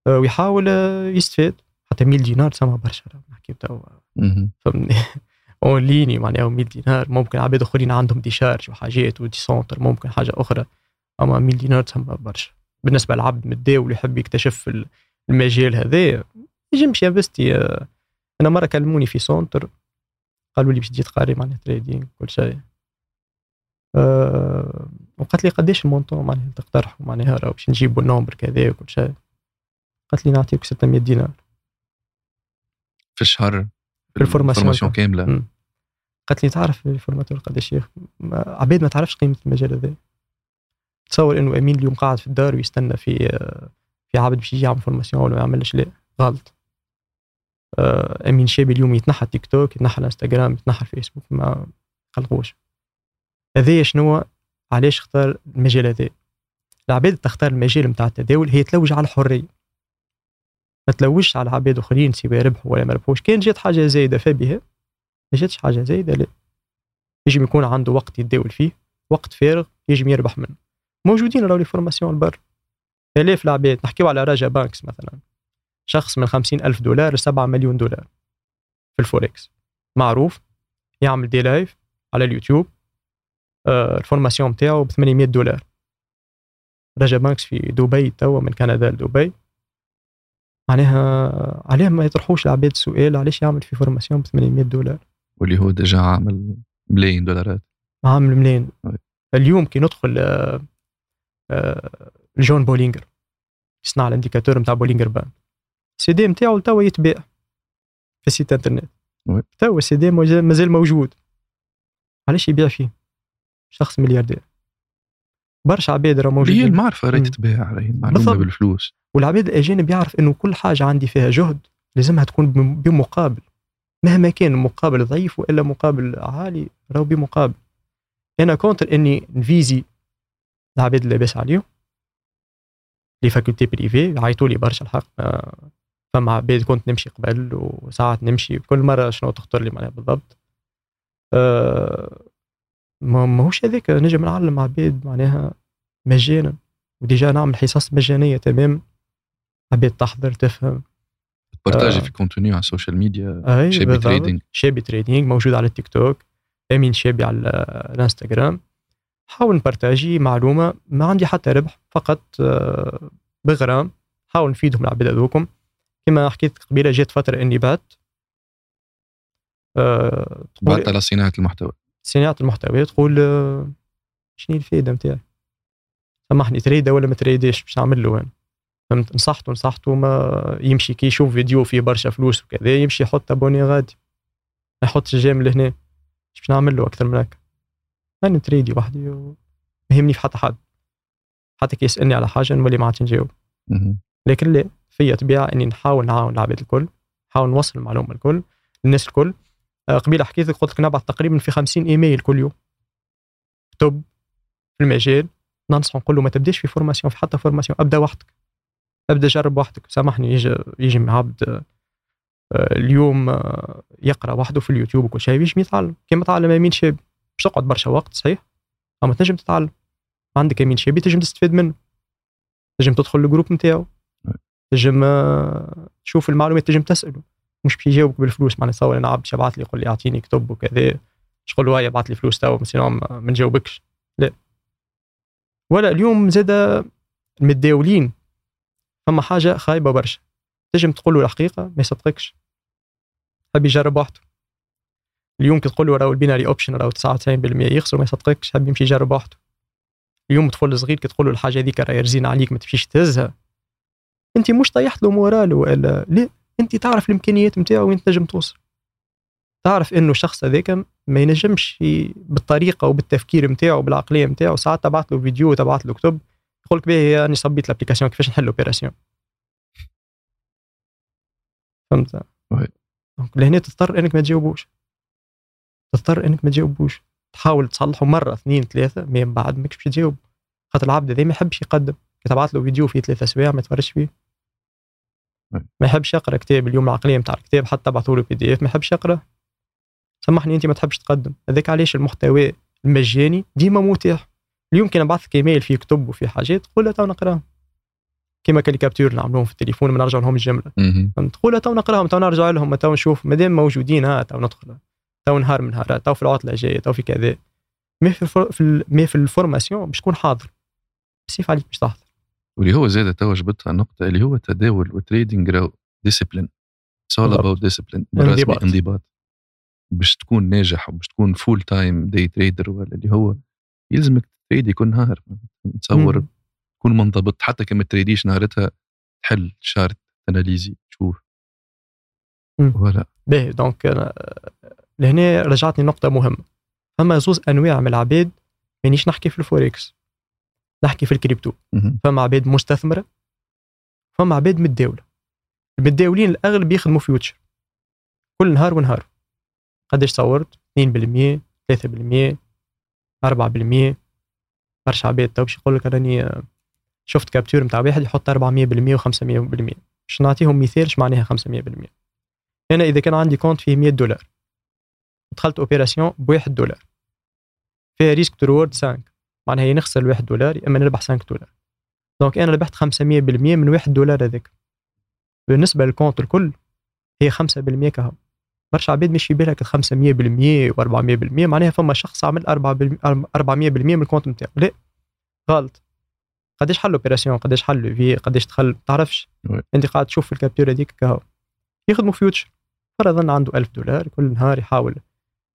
آه، ويحاول آه، يستفاد. حتى 100 دينار تسمى برشا نحكي توا مهم. فهمني en ligne معناها 100 دينار ممكن عباد آخرين عندهم des charges وحاجات و des centres ممكن حاجة أخرى. أما 100 دينار تسمى برشا. بالنسبة للعبد متداول يحب يكتشف ال- المجال هذا يجي يمشي ينفستي. آه، أنا مرة كلموني في centre قالوا لي باش تجي تقاري معناها trading كل شيء. أه وقالت لي قداش ال montant معناها تقترحوا معناها راه باش نجيبوا ال nombre كذا وكل شيء. قالت لي نعطيك 600 دينار. في الشهر؟ ال formation ال formation كاملة. قالت لي تعرف ال formateur قداش ياخذ ما- عباد ما تعرفش قيمة المجال هذا. تصور إنه أمين اليوم قاعد في الدار ويستنى في في عبد باش يجي يعمل formation ولا ما يعملش لا غلط. آه، أمين شابي اليوم يتنحى تيك توك يتنحى الانستغرام يتنحى الفيسبوك ما خلقوش. هذايا شنو علاش اختار المجال هذا؟ العباد تختار المجال نتاع التداول هي تلوج على الحرية. ما تلوجش على عباد آخرين سواء ربحوا ولا ما ربحوش. كان جات حاجة زايدة فبها ما جاتش حاجة زايدة لا. يجم يكون عنده وقت يتداول فيه وقت فارغ يجم يربح منه. موجودين راهو les formations. آلاف العباد نحكيو على Raja Banks مثلا. شخص من خمسين ألف دولار ل 7 مليون دولار في الفوركس. معروف. يعمل des lives على اليوتيوب. آه، ال formation بتاعه ب 800 دولار. Raja Banks في دبي توا من كندا لدبي. معناها عليه ما يطرحوش العباد سؤال علاش يعمل في formation ب 800 دولار؟ واللي هو déjà عامل ملايين دولارات. عامل ملايين. اليوم كي ندخل آه، آه، John Bollinger يصنع ال indicateur نتاع Bollinger Bands. السي دي نتاعو توا يتباع في ال site internet. توا السي دي مازال موجود. علاش يبيع فيه؟ شخص ملياردير. برشا عباد راه اللي هي موجودين المعرفه راهي. تتباع راهي المعلومه. بالفلوس. والعباد الأجانب يعرف إنه كل حاجة عندي فيها جهد لازمها تكون بم- بمقابل. مهما كان المقابل ضعيف وإلا مقابل عالي راهو بمقابل. أنا كونتر إني نفيزي العباد اللي لاباس عليهم لي فاكولتي بريفي يعيطوا لي برشا الحق. فما عباد كنت نمشي قبل وساعات نمشي كل مرة شنو تختار لي معناها بالضبط. آه، ما ماهوش هذاك نجم نعلم عباد معناها مجانا. وديجا نعمل حصص مجانية تمام؟ عباد تحضر تفهم. تبارتاجي آه. في كونتوني على السوشيال ميديا اي شابي. تريدينج شابي تريدينج موجود على التيك توك. أمين شابي على الإنستغرام. حاول نبارتاجي معلومة ما عندي حتى ربح فقط آه، بغرام. حاول نفيدهم العباد هذوكم. كما حكيت قبيلة جات فترة إني بعت آه، تقول على صناعة المحتوى. صناعة المحتوى تقول آه، شنو الفائده نتاعي؟ سامحني تtradi ولا ما تtradiش باش نعمل له أنا فهمت؟ نصحته نصحته ما يمشي كي يشوف فيديو فيه برشا فلوس وكذا يمشي يحط abonné غادي. ما يحطش j'aime ل هنا مش باش نعمل له أكثر من هكا. أنا نtradi وحدي وما يهمني في حتى حد. حتى كي يسألني على حاجة نولي ما عادش نجاوب. لكن لا فيا طبيعة إني نحاول نعاون العباد الكل نحاول نوصل المعلومة الكل للناس الكل. قبيلة حكيت لك قلت لك نبعث تقريبا في 50 إيميل كل يوم. كتب في المجال ننصح نقول له ما تبداش في formation في حتى formation أبدأ وحدك. أبدأ جرب وحدك. سامحني يجي يجي عبد آه، آه، اليوم آه، يقرأ وحده في اليوتيوب وكل شيء يجي يتعلم. كيما تعلم أمين شابي باش تقعد برشا وقت صحيح؟ أما تنجم تتعلم. عندك امين شابي تنجم تستفاد منه. تنجم تدخل ال groupe نتاعو. تنجم آه، تشوف المعلومات تنجم تسأله. مش باش يجاوبك بالفلوس معناها تصور أنا عبد يبعث لي يقول لي أعطيني كتب وكذا. له هاي ابعث لي فلوس توا ما نجاوبكش لا. ولا اليوم زاد المتداولين. فما حاجة خايبة برشا. تنجم تقول له الحقيقة ما يصدقكش. حب يجرب وحده. اليوم كي تقول له راهو ال binary option راهو 99% يخسر ما يصدقكش حب يمشي يجرب وحده. اليوم طفل صغير كي تقول له الحاجة هذيك راهي رزينة عليك ما تمشيش تهزها. أنت مش طيحت له moral ولا لا. أنت تعرف الإمكانيات نتاعو وين تنجم توصل. تعرف إنه الشخص هذاك ما ينجمش بالطريقة وبالتفكير نتاعو وبالعقلية نتاعو ساعات تبعت له فيديو تبعت له كتب يقول لك باهي أنا صبيت ال application كيفاش نحل opération فهمت؟ لهنا تضطر إنك ما تجاوبوش. تضطر إنك ما تجاوبوش. تحاول تصلحه مرة اثنين ثلاثة من بعد ماكش باش تجاوب. خاطر العبد هذا ما يحبش يقدم. كي تبعت له فيديو فيه ثلاثة سوايع ما يتفرجش فيه. ما يحبش يقرأ كتاب اليوم العقلية نتاع الكتاب حتى تبعثوا له PDF ما يحبش يقرأ. سامحني أنت ما تحبش تقدم. هذاك علاش المحتوى المجاني ديما متاح. اليوم كي نبعث لك إيميل فيه كتب وفيه حاجات قول له تو نقراهم. كيما كان capture نعملوهم في التليفون ما نرجع لهم الجملة. مهم. فهمت؟ قول له تو نقراهم تو نرجع لهم تو نشوف. مادام موجودين ها تو ندخل. تو نهار من نهارات تو في العطلة الجاية تو في كذا. مي في الفور... في, ال... مي في الفورماسيون باش تكون حاضر. بسيف عليك باش تحضر. واللي هو زاد تو جبتها نقطة اللي هو تداول وتريدنج راهو ديسيبلين اتس اول. اباوت ديسيبلين انضباط. باش تكون ناجح وباش تكون فول تايم داي تريدر ولا اللي هو يلزمك تريد يكون نهار نتصور. تكون منضبط. حتى كما تريديش نهارتها تحل شارت analysi تشوف. voilà باهي. donc أنا لهنا رجعتني نقطة مهمة. فما زوز أنواع من العباد مانيش نحكي في الفوركس نحكي في الكريبتو. فما عباد مستثمرة فما عباد متداولة المتداولين الأغلب يخدموا future كل نهار ونهار. قداش صورت؟ 2% 3% 4% برشا عباد تو باش يقول لك راني آه، شفت capture نتاع واحد يحط 400% و500% باش نعطيهم مثال اش معناها 500% أنا إذا كان عندي compte فيه 100 دولار دخلت opération بواحد دولار. فيها risk to reward 5 معناها يا نخسر الواحد دولار يا إما نربح 5 دولار. donc أنا ربحت 500% من واحد دولار هذاك. بالنسبة لل compte الكل هي 5% كهو. برشا عباد مش في بالك 500% و400% معناها فما شخص عمل 400% من ال compte نتاعو لا. غلط. قداش حل opération قداش حل في قداش دخل؟ ما تعرفش. أنت قاعد تشوف في ال capture هذيك كهو. يخدموا future فرضا عنده 1000 دولار كل نهار يحاول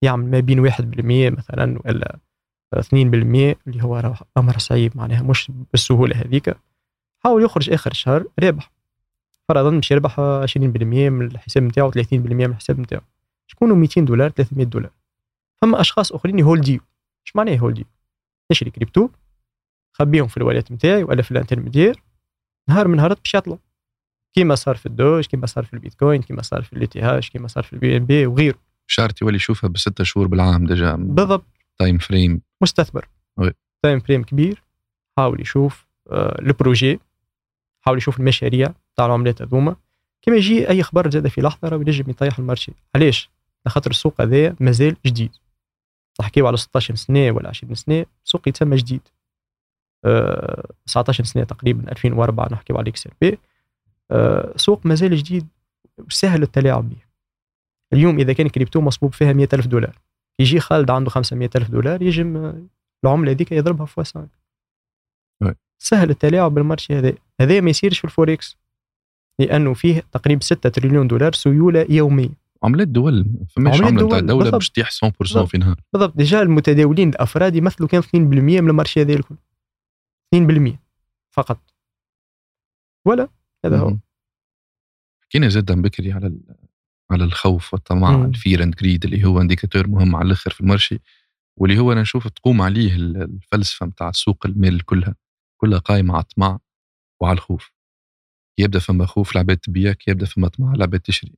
يعمل ما بين 1% مثلا ولا 2% اللي هو أمر صعيب معناها مش بالسهولة هذيك. حاول يخرج آخر الشهر رابح. فرضا مش يربح 20% من الحساب نتاعو 30% من الحساب نتاعو. شكونوا 200 دولار 300 دولار. فما أشخاص أخرين ي hold يو. اش معناه ي hold يو؟ تشري كريبتو؟ خبيهم في ال wallet نتاعي ولا في ال intermédiaire نهار من نهارات باش يطلع. كيما صار في الدوج كيما صار في البيتكوين كيما صار في ال ETH كيما صار في ال BNB وغيره. شارتي يولي يشوفها بستة شهور بالعام déjà. بالضبط. time frame مستثمر. oui. time frame كبير. حاول يشوف آه ال projet. حاول يشوف المشاريع تاع العملات هذوما. كما يجي أي خبر زاد في لحظة راه ينجم يطيح ال marché علاش؟ خاطر السوق هذايا مازال جديد. نحكيو على 16 سنة ولا 20 سنة سوق يتسمى جديد. أه 19 سنة تقريبا 2004 نحكيو على XRP. أه سوق مازال جديد سهل التلاعب به اليوم إذا كان كريبتو مصبوب فيها 100000 دولار. يجي خالد عنده 500000 دولار يجم العملة هذيك يضربها في 5 سهل التلاعب بال marché هذا. هذا ما يصيرش في الفوركس لأنه فيه تقريبا 6 تريليون دولار سيولة يومية. عملات دول فماش عملة تاع الدولة باش تطيح 100% في نهار. بالضبط. déjà المتداولين الافراد يمثلوا كان 2% من ال marché هذا الكل. 2% فقط. ولا؟ هذا هو. حكينا زاد بكري على على الخوف والطمع ال fear and greed اللي هو indicateur مهم على الآخر في ال marché واللي هو أنا نشوف تقوم عليه الفلسفة نتاع سوق المال كلها كلها قايمة على الطمع وعلى الخوف. يبدأ فما خوف العباد تبيع يبدأ فما طمع العباد تشري.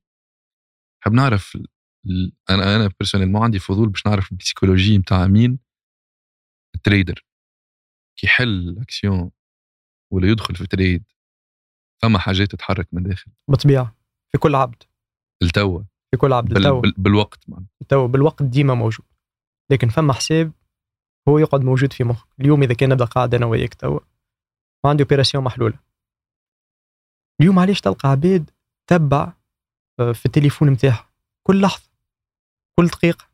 حاب نعرف أنا أنا personnel ما عندي فضول باش نعرف ال psychologie نتاع مين؟ ال trader. كي يحل الأكسيون ولا يدخل في trade فما حاجات تتحرك من داخل. بالطبيعة في كل عبد. التوا في كل عبد بال التوا بال بالوقت man. التوا بالوقت ديما موجود. لكن فما حساب هو يقعد موجود في مخك. اليوم إذا كان نبدأ قاعد أنا وياك توا عندي اوبيراسيون محلولة. اليوم علاش تلقى عباد تبع آه، في التليفون نتاعها كل لحظة كل دقيقة.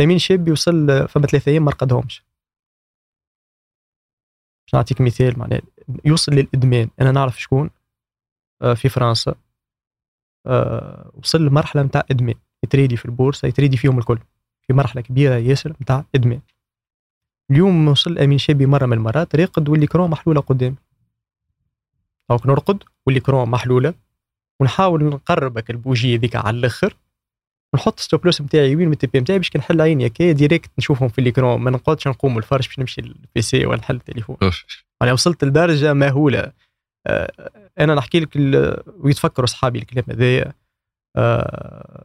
امين شاب يوصل آه، فما ثلاثة أيام ما رقدهمش باش نعطيك مثال معناها. يوصل للإدمان. أنا نعرف شكون؟ آه، في فرنسا. وصل لمرحله نتاع ادمان ي trade ي في البورصة ي trade ي فيهم الكل. في مرحلة كبيرة ياسر نتاع ادمان اليوم وصل أمين شابي مرة من المرات راقد وال écran محلولة قدامي donc نرقد وال écran محلولة. ونحاول نقربك البوجي ذيك على الآخر. ونحط stop loss نتاعي وين من ال TP نتاعي باش كنحل عيني هكايا direct نشوفهم في ال écran ما نقعدش نقوم الفرش باش نمشي لل PC ولا نحل التليفون. أنا وصلت لدرجة مهولة. آه أنا نحكي لك ويتفكروا أصحابي الكلام هذايا. آه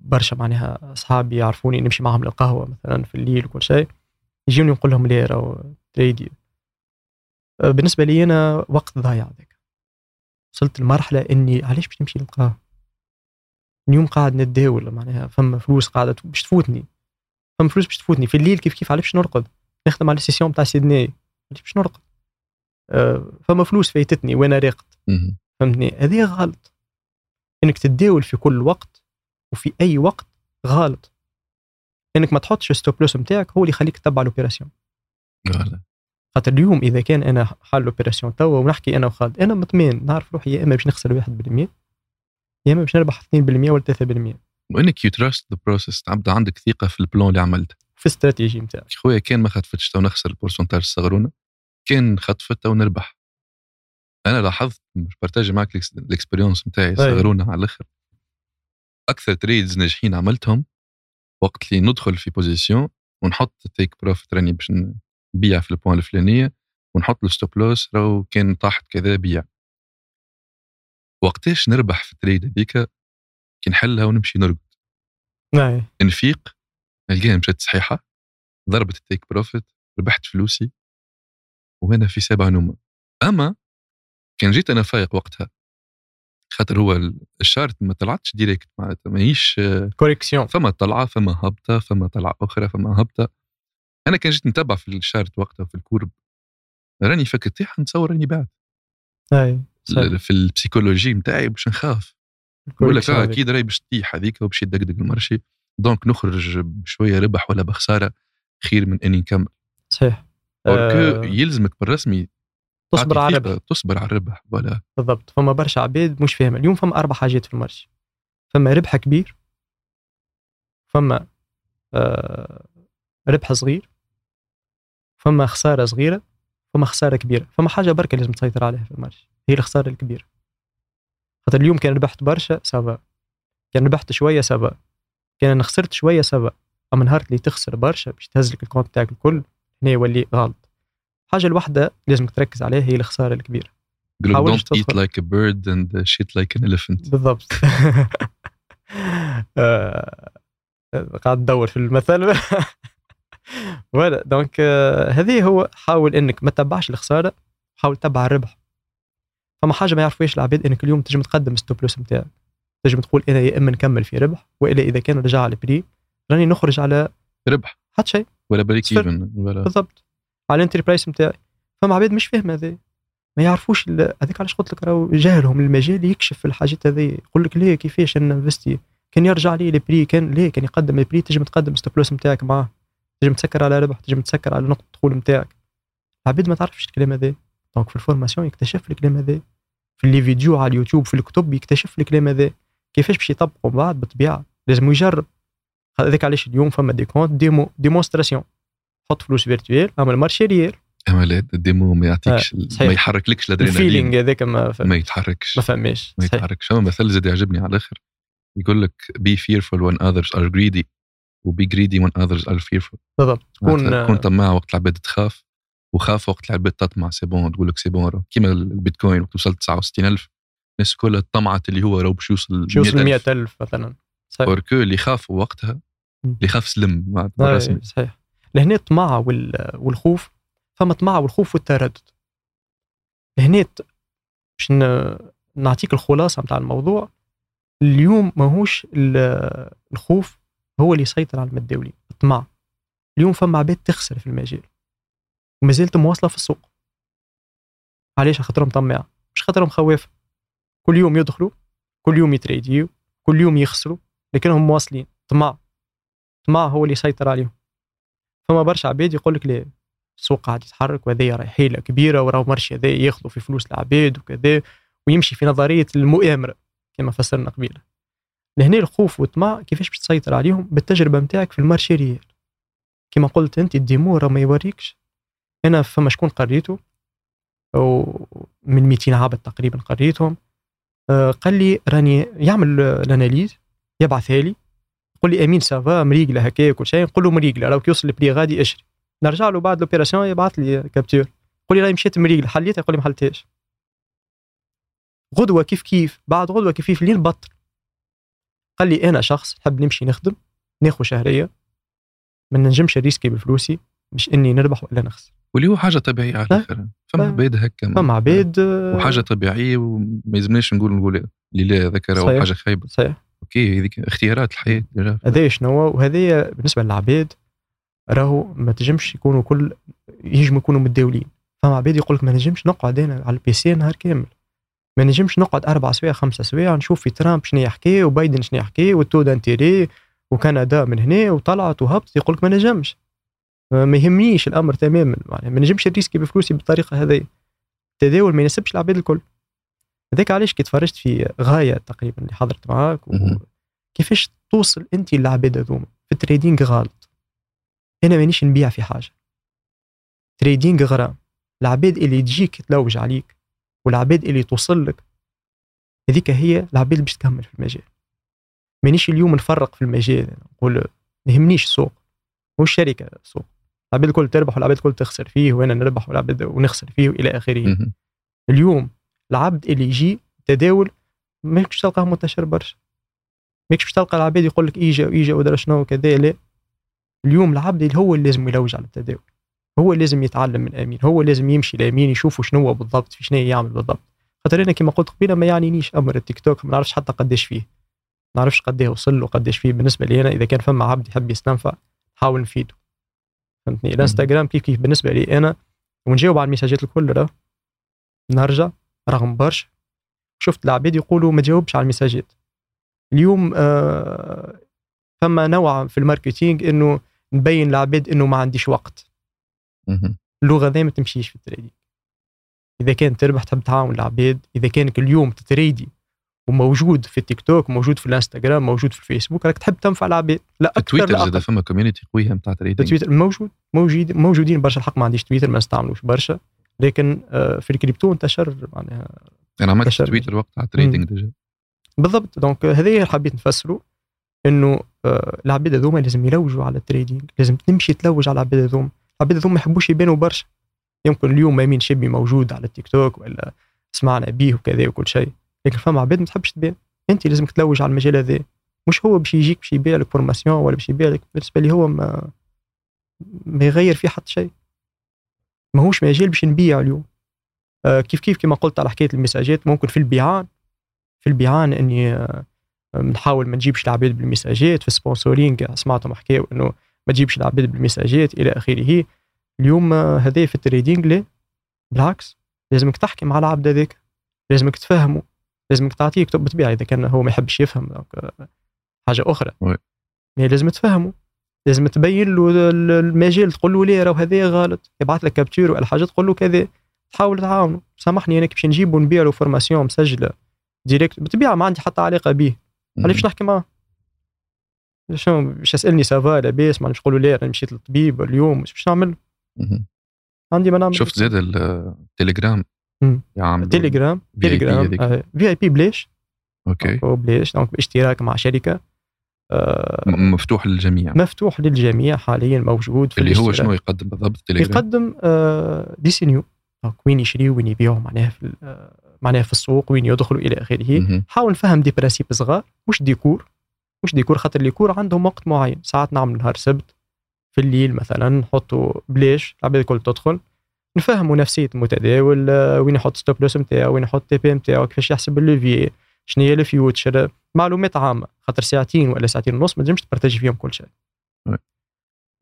برشا معناها أصحابي يعرفوني نمشي معهم للقهوة مثلا في الليل وكل شيء. يجوني نقول لهم ليه راهو تريدي. آه، بالنسبة لي أنا وقت ضايع ذاك وصلت لمرحلة إني علاش باش نمشي نلقاه اليوم قاعد نتداول معناها فما فلوس قاعدة باش تفوتني. فما فلوس باش تفوتني. في الليل كيف كيف علاش باش نرقد؟ نخدم على السيسيون تاع سيدني علاش باش نرقد؟ فما فلوس فايتتني وأنا راقد فهمتني؟ هذه غلط. إنك تتداول في كل وقت وفي أي وقت غلط. إنك ما تحطش stop loss نتاعك هو اللي يخليك تتبع ال opération خاطر اليوم إذا كان أنا حال opération توا ونحكي أنا وخالد أنا مطمئن نعرف روحي يا إما باش نخسر 1% يا إما باش نربح 2% ولا 3% وإنك you trust the process تبدا عندك ثقة في ال plan اللي عملته. في الاستراتيجي نتاعك خويا كان ما خطفتش تو نخسر ال pourcentage الصغرونه كان خطفت تو نربح أنا لاحظت مش نبارتاجي معك ال expérience نتاعي صغرونا على الآخر. أكثر trades ناجحين عملتهم وقت اللي ندخل في position ونحط take profit راني باش بيع في ال point الفلانية ونحط له stop loss راهو كان طاحت كذا بيع. وقتاش نربح في ال trade هذيك كي نحلها ونمشي نرقد. نعم. نفيق نلقاها مشات صحيحة ضربت ال take profit ربحت فلوسي. وهنا في سبع نومة أما كان جيت أنا فايق وقتها خاطر هو ال chart ما طلعتش direct معناتها ماهيش correction. فما طلعة فما هبطة فما طلعة أخرى فما هبطة. أنا كان جيت نتبع في ال chart وقتها في ال courbe راني فك طيح نتصور راني بعت. أي في ال psychologie نتاعي باش نخاف. بقول لك أكيد راهي باش تطيح هذيك وباش يدقدق ال marché. donc نخرج بشوية ربح ولا بخسارة خير من أني نكمل. صحيح. أه. يلزمك بالرسمي تصبر على الربح. تصبر على الربح ولا بالضبط. فما برشا عباد مش فاهمة. اليوم فما أربع حاجات في ال marché فما ربح كبير فما آه ربح صغير فما خسارة صغيرة فما خسارة كبيرة. فما حاجة بركة لازم تسيطر عليها في ال marché هي الخسارة الكبيرة. خاطر اليوم كان ربحت برشا ça va كان ربحت شوية ça va كان خسرت شوية ça va أما نهار اللي تخسر برشا باش تهز لك ال compte تاعك الكل هنا يولي غلط. الحاجة الوحدة لازم تركز عليها هي الخسارة الكبيرة. Don't eat like a bird and shit like an elephant. بالضبط. [laughs] آه، قاعد تدور في المثل. [laughs] ولا donc آه، هذه هو حاول إنك ما تتبعش الخسارة حاول تتبع الربح. فما حاجة ما يعرفوش العباد إنك اليوم تنجم تقدم stop loss نتاعك تنجم تقول أنا يا إما نكمل في ربح والا إذا كان رجع على البري راني نخرج على ربح. حتى شيء. ولا break even بالضبط. على ال entry price نتاعي فما عباد مش فاهمه هذا. ما يعرفوش هذيك علاش قلت لك راهو جاهلهم المجال يكشف الحاجات هذه يقول لك ليه كيفاش أنا investi كان يرجع لي ال prix كان ليه؟ كان يقدم ال prix تنجم تقدم stop loss نتاعك معاه. تنجم تسكر على ربح تنجم تسكر على نقطة الدخول نتاعك العباد ما تعرفش الكلام هذا. donc في ال formation يكتشف الكلام هذا. في les vidéos على اليوتيوب في الكتب يكتشف الكلام هذا. كيفاش باش يطبقوا بعد بالطبيعة؟ لازم يجرب. هذاك علاش اليوم فما des comptes démo démonstration. حط فلوس virtuel اعمل marché réel. اما لا ال démo ما يعطيكش آه. ما يحركلكش الادرينالين ال feeling هذاك ما ما يتحركش. ما فهمش ما يتحركش. اما مثل زاد يعجبني على الآخر. يقول لك be fearful when others are greedy. و be greedy when others are fearful. بالضبط. تكون تكون طماع وقت العباد تخاف وخاف وقت العباد تطمع. c'est bon تقول لك c'est bon كيما البيتكوين وقت وصل 69000 الناس كلها طمعت اللي هو راهو باش يوصل باش يوصل 100000 مثلا. صحيح. أوركو اللي خافوا وقتها اللي خاف سلم بالرسمي صحيح. لهنا الطمع والخوف فما طمع والخوف والتردد. لهنا باش نعطيك الخلاصة نتاع الموضوع اليوم ماهوش الخوف هو اللي يسيطر على المتداولين الطمع. اليوم فما عباد تخسر في المجال. وما زلت مواصلة في السوق. علاش؟ خاطرهم طماعه مش خاطرهم خوافه كل يوم يدخلوا كل يوم يتريديو كل يوم يخسروا. لكنهم مواصلين. طمع طمع هو اللي يسيطر عليهم. فما برشا عباد يقول لك لا السوق قاعد يتحرك وهذه راهي حيلة كبيرة وراهو marché هذا ياخذوا في فلوس العباد وكذا ويمشي في نظرية المؤامرة كما فسرنا قبيلة. لهنا الخوف والطمع كيفاش باش تسيطر عليهم؟ بالتجربة نتاعك في ال marché réel كما قلت أنت ال démo راه ما يوريكش. أنا فما شكون قريته؟ ومن 200 عبد تقريبا قريتهم. آه، قال لي راني يعمل ال analyse يبعثها لي يقول لي أمين ça va مريقله هكا وكل شيء نقول له مريقله لو كيوصل ال prix غادي اشري نرجع له بعد l'opération يبعث لي capture يقول لي راهي مشيت مريقله حليتها؟ يقول لي ما حلتهاش غدوة كيف كيف؟ بعد غدوة كيف كيف لين بطل قال لي أنا شخص نحب نمشي نخدم ناخذ شهرية. ما ننجمش risquer بفلوسي مش إني نربح ولا نخسر. واللي هو حاجة طبيعية على الآخر فما عباد هكا. فما عباد وحاجة طبيعية وما يلزمناش نقول نقول اللي لا هذاك راهو حاجة خايبة. صحيح. أوكي هذيك اختيارات الحياة. هذا شنو وهذه بالنسبة للعباد راهو ما تنجمش يكونوا كل ينجموا يكونوا متداولين. فما عباد يقول لك ما نجمش نقعد أنا على ال PC نهار كامل. ما نجمش نقعد أربع سوايع خمسة سوايع نشوف في ترامب شنو يحكي وبايدن شنو يحكي وال taux d'intérêt وكندا من هنا وطلعت وهبطت يقول لك ما نجمش. ما يهمنيش الأمر تماما. يعني ما نجمش نريسكي بفلوسي بالطريقة هذه التداول ما يناسبش العباد الكل. هذاك علاش كي تفرجت في غاية تقريبا اللي حضرت معاك كيفاش توصل أنت للعباد هذوما في ال trading غلط؟ أنا مانيش نبيع في حاجة. trading غرام. العباد اللي تجيك تلوج عليك والعباد اللي توصل لك هذيك هي العباد اللي باش تكمل في المجال. مانيش اليوم نفرق في المجال نقول ما يهمنيش السوق. مو الشركة السوق العباد الكل تربح والعباد الكل تخسر فيه وأنا نربح والعباد ونخسر فيه وإلى آخره. اليوم العبد اللي يجي تداول ماكش تلقاه منتشر برشا. ماكش تلقى العباد يقول لك إيجا وايجا ودرا شنو وكذا لا. اليوم العبد اللي هو اللي لازم يلوج على التداول. هو اللي لازم يتعلم من امين هو لازم يمشي لامين يشوف شنو هو بالضبط في شنو يعمل بالضبط. خاطر أنا كما قلت قبيلة ما يعنينيش أمر التيك توك ما نعرفش حتى قداش فيه. ما نعرفش قديه وصل له قداش فيه. بالنسبة لي أنا إذا كان فما عبد يحب يستنفع نحاول نفيده. فهمتني؟ الانستغرام كيف كيف؟ بالنسبة لي أنا ونجاوب على المساجات الكل راه. نرجع. رغم برشا شفت العباد يقولوا ما تجاوبش على المساجات اليوم آه فما نوع في ال marketing إنه نبين للعباد إنه ما عنديش وقت. اللغة ذي ما تمشيش في ال trading إذا كان تربح تحب تعاون العباد إذا كانك اليوم تتريدي وموجود في التيك توك موجود في الانستغرام موجود في الفيسبوك راك تحب تنفع العباد لا أكثر تويتر زاد. فما community قوية نتاع trading تويتر موجود موجود موجودين برشا الحق ما عنديش تويتر ما نستعملوش برشا. لكن آه، في الكريبتو انتشر معناها أنا عملت انتشر. تويتر وقتها trading déjà بالضبط. donc هذا اللي حبيت نفسره إنه آه، العباد هذوما لازم يلوجوا على ال trading لازم تمشي تلوج على العباد هذوما. العباد هذوما ما يحبوش يبانوا برشا. يمكن اليوم امين شبي موجود على التيك توك ولا سمعنا بيه وكذا وكل شيء لكن فما عباد ما تحبش تبان. أنت لازمك تلوج على المجال هذا. مش هو باش يجيك باش يبيع لك formation ولا باش يبيع لك بالنسبة لي هو ما ما يغير فيه حتى شيء. ماهوش مجال باش نبيع اليوم. آه، كيف كيف كما قلت على حكاية المساجات ممكن في البيعان في البيعان إني آه، نحاول ما نجيبش العباد بالمساجات في ال sponsoring سمعتهم حكاوا إنه ما تجيبش العباد بالمساجات إلى آخره. اليوم آه، هذا في ال trading لا بالعكس لازمك تحكي مع العبد هذاك لازمك تفهمه لازمك تعطيه كتب بالطبيعه إذا كان هو ما يحبش يفهم آه، حاجة أخرى. mais لازم تفهمه. لازم تبين له ال- المجال تقول له لا راه هذا غلط؟ يبعث لك capture ولا حاجة تقول له كذا. تحاول تعاونه سامحني أنا كي باش نجيب ونبيع له formation مسجلة direct بالطبيعة ما عندي حتى علاقة به. أنا باش نحكي معاه؟ شنو باش يسألني ça va لاباس ما نقول له لا أنا مشيت للطبيب اليوم باش نعمل. عندي ما نعمل. شفت زاد التليجرام تيليجرام هذيك. VIP بلاش. أوكي. بلاش. donc باشتراك مع شركة. مفتوح للجميع. مفتوح للجميع حاليا موجود في اللي هو. شنو يقدم بالضبط؟ التليجرام يقدم آه، des signaux وين يشريوا وين يبيعوا معناها في آه، معناها في السوق وين يدخلوا إلى آخره. حاول نفهم des principes صغار. مش des cours؟ مش des cours؟ خاطر ال des cours عندهم وقت معين. ساعات نعمل نهار سبت في الليل مثلا نحطوا بلاش العباد الكل تدخل. نفهموا نفسية المتداول آه، وين يحط stop loss نتاعو وين يحط TP نتاعو كيفاش يحسب ال levier. شنو هي ال future معلومات عامة خاطر ساعتين ولا ساعتين ونص ما تنجمش تبارتاجي فيهم كل شيء.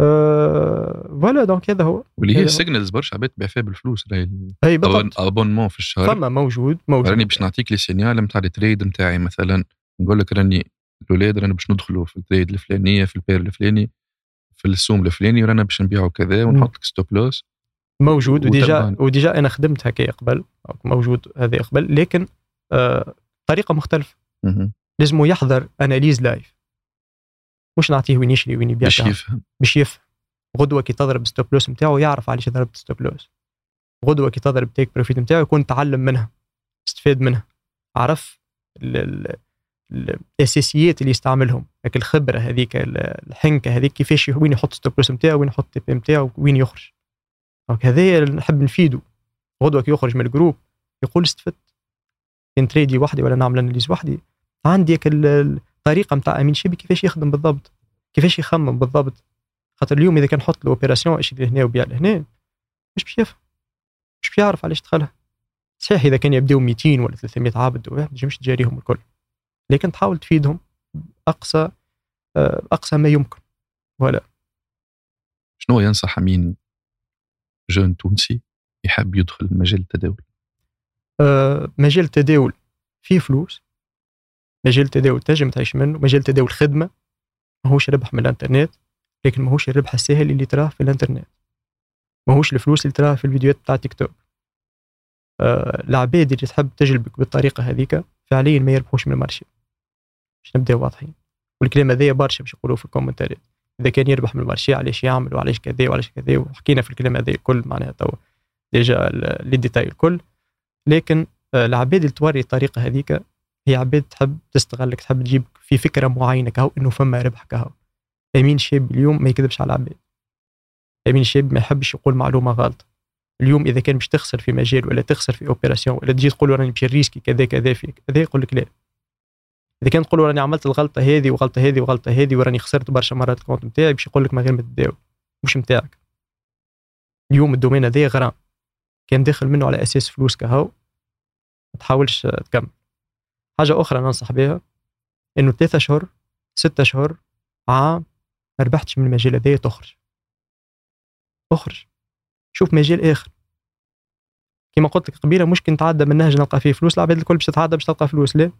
أه voilà donc هذا هو. واللي هي. signals برشا عباد تبيع فيها بالفلوس راهي اي بالضبط. abonnement في الشهر. فما موجود موجود. راني باش نعطيك les signal نتاع ال trade نتاعي مثلا نقول لك راني الاولاد رانا باش ندخلوا في ال trade الفلانيه في ال paire الفلاني في السوم الفلاني ورانا باش نبيعوا كذا ونحط لك stop loss موجود و déjà. و déjà أنا خدمت هكا قبل موجود هذا قبل لكن آه طريقة مختلفة. لازم يحضر analyse live مش نعطيه وين يشري وين يبيع باش. يفهم. باش يفهم. غدوة كي تضرب stop loss نتاعو يعرف علاش ضربت stop loss غدوة كي تضرب take profit نتاعو يكون تعلم منها استفاد منها. عرف ال- ال- ال- الأساسيات اللي يستعملهم. لكن الخبرة هذيك ال- الحنكة هذيك كيفاش وين يحط stop loss نتاعو وين يحط TP نتاعو وين يخرج. donc هذايا نحب نفيده غدوة كي يخرج من ال groupe يقول استفدت. كان نtradi وحدي ولا نعمل analyse وحدي. عندي الطريقة نتاع أمين شبي كيفاش يخدم بالضبط. كيفاش يخمم بالضبط. خاطر اليوم إذا كان نحط له opération إشري لهنا وبيع لهنا؟ مش باش يفهم. مش باش يعرف علاش دخلها. صحيح إذا كان يبداو 200 ولا 300 عبد ما تنجمش تجاريهم الكل. لكن تحاول تفيدهم بأقصى آه، أقصى ما يمكن. ولا. شنو ينصح مين جون تونسي يحب يدخل مجال التداول مجال التداول فيه فلوس مجال التداول تنجم تعيش منه مجال التداول خدمة ماهوش ربح من الإنترنت لكن ماهوش الربح السهل اللي تراه في الإنترنت. ماهوش الفلوس اللي تراها في الفيديوهات بتاع تيك توك. آه، العباد اللي تحب تجلبك بالطريقة هذيك فعليا ما يربحوش من ال marché باش نبداو واضحين. والكلام هذايا برشا باش يقولوه في ال commentات. إذا كان يربح من ال marché علاش يعمل وعلاش كذا وعلاش كذا وحكينا في الكلام هذا الكل معناها تو déjà les détails الكل. لكن آه، العباد اللي توري الطريقة هذيك هي عباد تحب تستغلك تحب تجيب في فكرة معينة كهو إنه فما ربح كهو. أمين شابي اليوم ما يكذبش على العباد. أمين شابي ما يحبش يقول معلومة غلطه اليوم إذا كان باش تخسر في مجال ولا تخسر في opération ولا تجي تقول راني باش risqué كذا كذا فيك هذا يقول لك لا. إذا كان تقول راني عملت الغلطة هذه وغلطة هذه وغلطة هذه وراني خسرت برشا مرات ال compte نتاعي باش يقول لك من غير ما تداول مش نتاعك اليوم ال domaine هذا غرام. كان داخل منه على أساس فلوس كهو ما تحاولش تكمل. حاجة أخرى ننصح بها إنه ثلاثة شهور ستة شهور عام ما ربحتش من المجال هذايا تخرج. اخرج شوف مجال آخر. كما قلت لك قبيلة ممكن تعدى من نهج نلقى فيه فلوس العباد الكل باش تتعدى باش تلقى فلوس لا.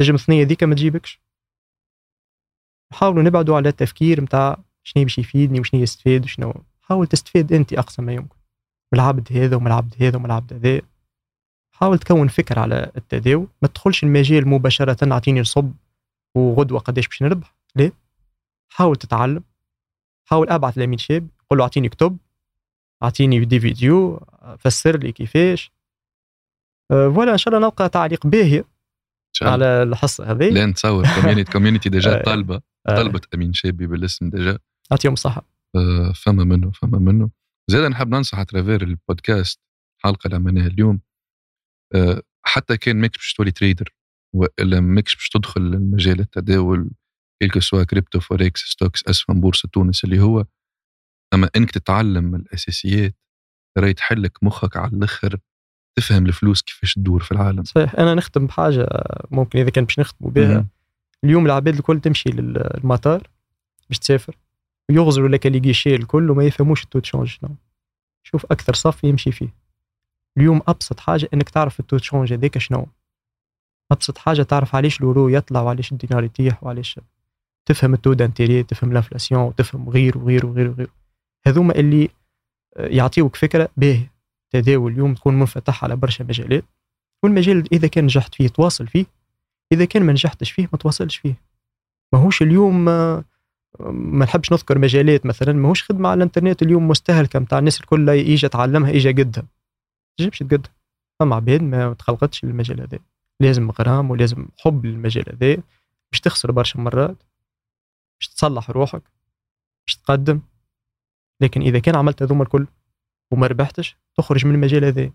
نجم الثنية ذيك ما تجيبكش. نحاولوا نبعدوا على التفكير نتاع شنو باش يفيدني وشنو يستفيد وشنو. حاول تستفيد أنت أقصى ما يمكن. من العبد هذا ومن العبد هذا ومن العبد هذا. حاول تكون فكر على التداول ما تدخلش المجال مباشرة أعطيني نصب وغدوة قداش باش نربح. لا. حاول تتعلم حاول أبعث لأمين شابي قول له أعطيني كتب أعطيني des vidéos فسر لي كيفاش. أه voilà إن شاء الله نلقى تعليق باهي على الحصة هذه. لا نتصور. community community déjà طالبة. طلبت أمين شابي بالاسم déjà يعطيهم الصحة. أه فما منه فما منه. زاد نحب ننصح à travers البودكاست الحلقة اللي عملناها اليوم. أه حتى كان ماكش باش تولي trader وإلا ماكش باش تدخل المجال التداول quel que soit crypto forex stocks اسهم بورصة تونس اللي هو. أما إنك تتعلم الأساسيات راهي تحلك مخك على الأخر تفهم الفلوس كيفاش تدور في العالم. صحيح أنا نختم بحاجة ممكن إذا كان باش نختموا بها. اليوم العباد الكل تمشي للمطار باش تسافر. ويغزروا لك اللي جيشي الكل وما يفهموش ال taux change. شنو شوف أكثر صف يمشي فيه. اليوم أبسط حاجة إنك تعرف ال taux change هذاك شنو. أبسط حاجة تعرف علاش الأورو يطلع وعلاش الدينار يطيح وعلاش تفهم ال taux d'intérêt تفهم ال inflation وتفهم غير وغير وغير وغير هذوما اللي يعطيوك فكرة باهي تداول اليوم تكون منفتح على برشا مجالات. والمجال إذا كان نجحت فيه تواصل فيه. إذا كان ما نجحتش فيه ما تواصلش فيه. ماهوش اليوم ما نحبش نذكر مجالات مثلا ماهوش خدمة على الإنترنت اليوم مستهلكه نتاع الناس الكل يجي تعلمها يجي قدها تنجمش تقدها. فما عباد ما تخلقتش للمجال هذا. لازم غرام ولازم حب للمجال هذا. باش تخسر برشا مرات باش تصلح روحك باش تقدم. لكن إذا كان عملت هذوما الكل وما ربحتش تخرج من المجال هذا.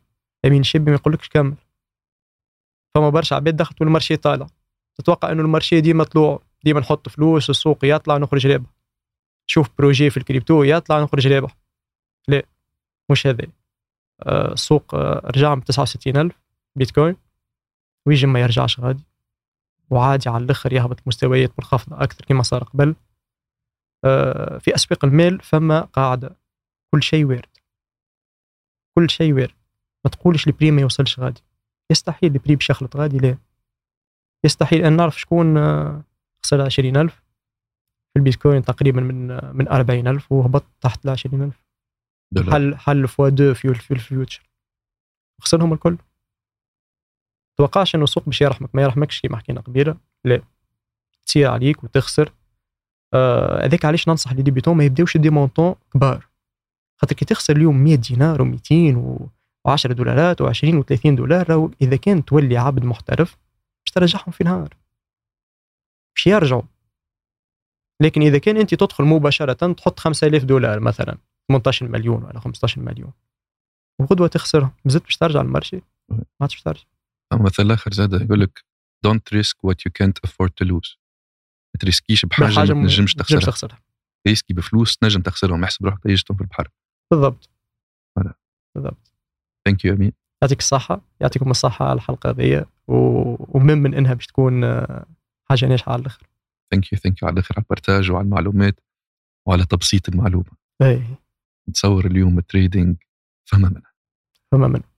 أمين شبي ما يقولكش كمل فما برشا عباد دخلت وال marché طالع. تتوقع إنه ال marché ديما طلوع. ديما نحط فلوس السوق يطلع نخرج رابح شوف projet في الكريبتو يطلع نخرج رابح لا مش هذا. آه، السوق آه رجع من 69000 بيتكوين ويجي ما يرجعش غادي. وعادي على الأخر يهبط مستويات منخفضه أكثر كما صار قبل. آه في اسواق المال فما قاعدة. كل شيء وارد. كل شيء وارد. ما تقولش ال prix ما يوصلش غادي. يستحيل ال prix باش غادي لا. يستحيل أن نعرف شكون خسر 20000 في البيتكوين تقريبا من من 40000 وهبط تحت ال 20000 حل حل fois deux في في ال futures. خسرهم الكل. توقعش إنه السوق باش يرحمك ما يرحمكش كما حكينا قبيلة. لا. تصير عليك وتخسر. آه، هذاك آه علاش ننصح les débutants ما يبداوش des montants كبار. خاطر كي تخسر اليوم 100 دينار و200 و10 دولارات و20 و30 دولار إذا كان تولي عبد محترف باش ترجعهم في نهار باش يرجعوا لكن إذا كان أنت تدخل مباشرة تحط 5000 دولار مثلا 18 مليون ولا 15 مليون. وغدوه تخسرهم زدت باش ترجع لل marché ما عادش ترجع. مثل اخر زاد يقول لك دونت ريسك وات يو كانت افورد تو لوز ما تrisquيش بحاجة ما تنجمش تخسرها. تخسرها. risqué بفلوس تنجم تخسرهم. احسب روحك طيشتهم في البحر. بالضبط. بالضبط. thank you امين يعطيك الصحة. يعطيكم الصحة على الحلقة هذه. ومن من إنها باش تكون حاجة ناجحة على الآخر. thank you thank you على الآخر على ال partage وعلى المعلومات وعلى تبسيط المعلومة. اي نتصور اليوم التريدينج فما منها. فما منها.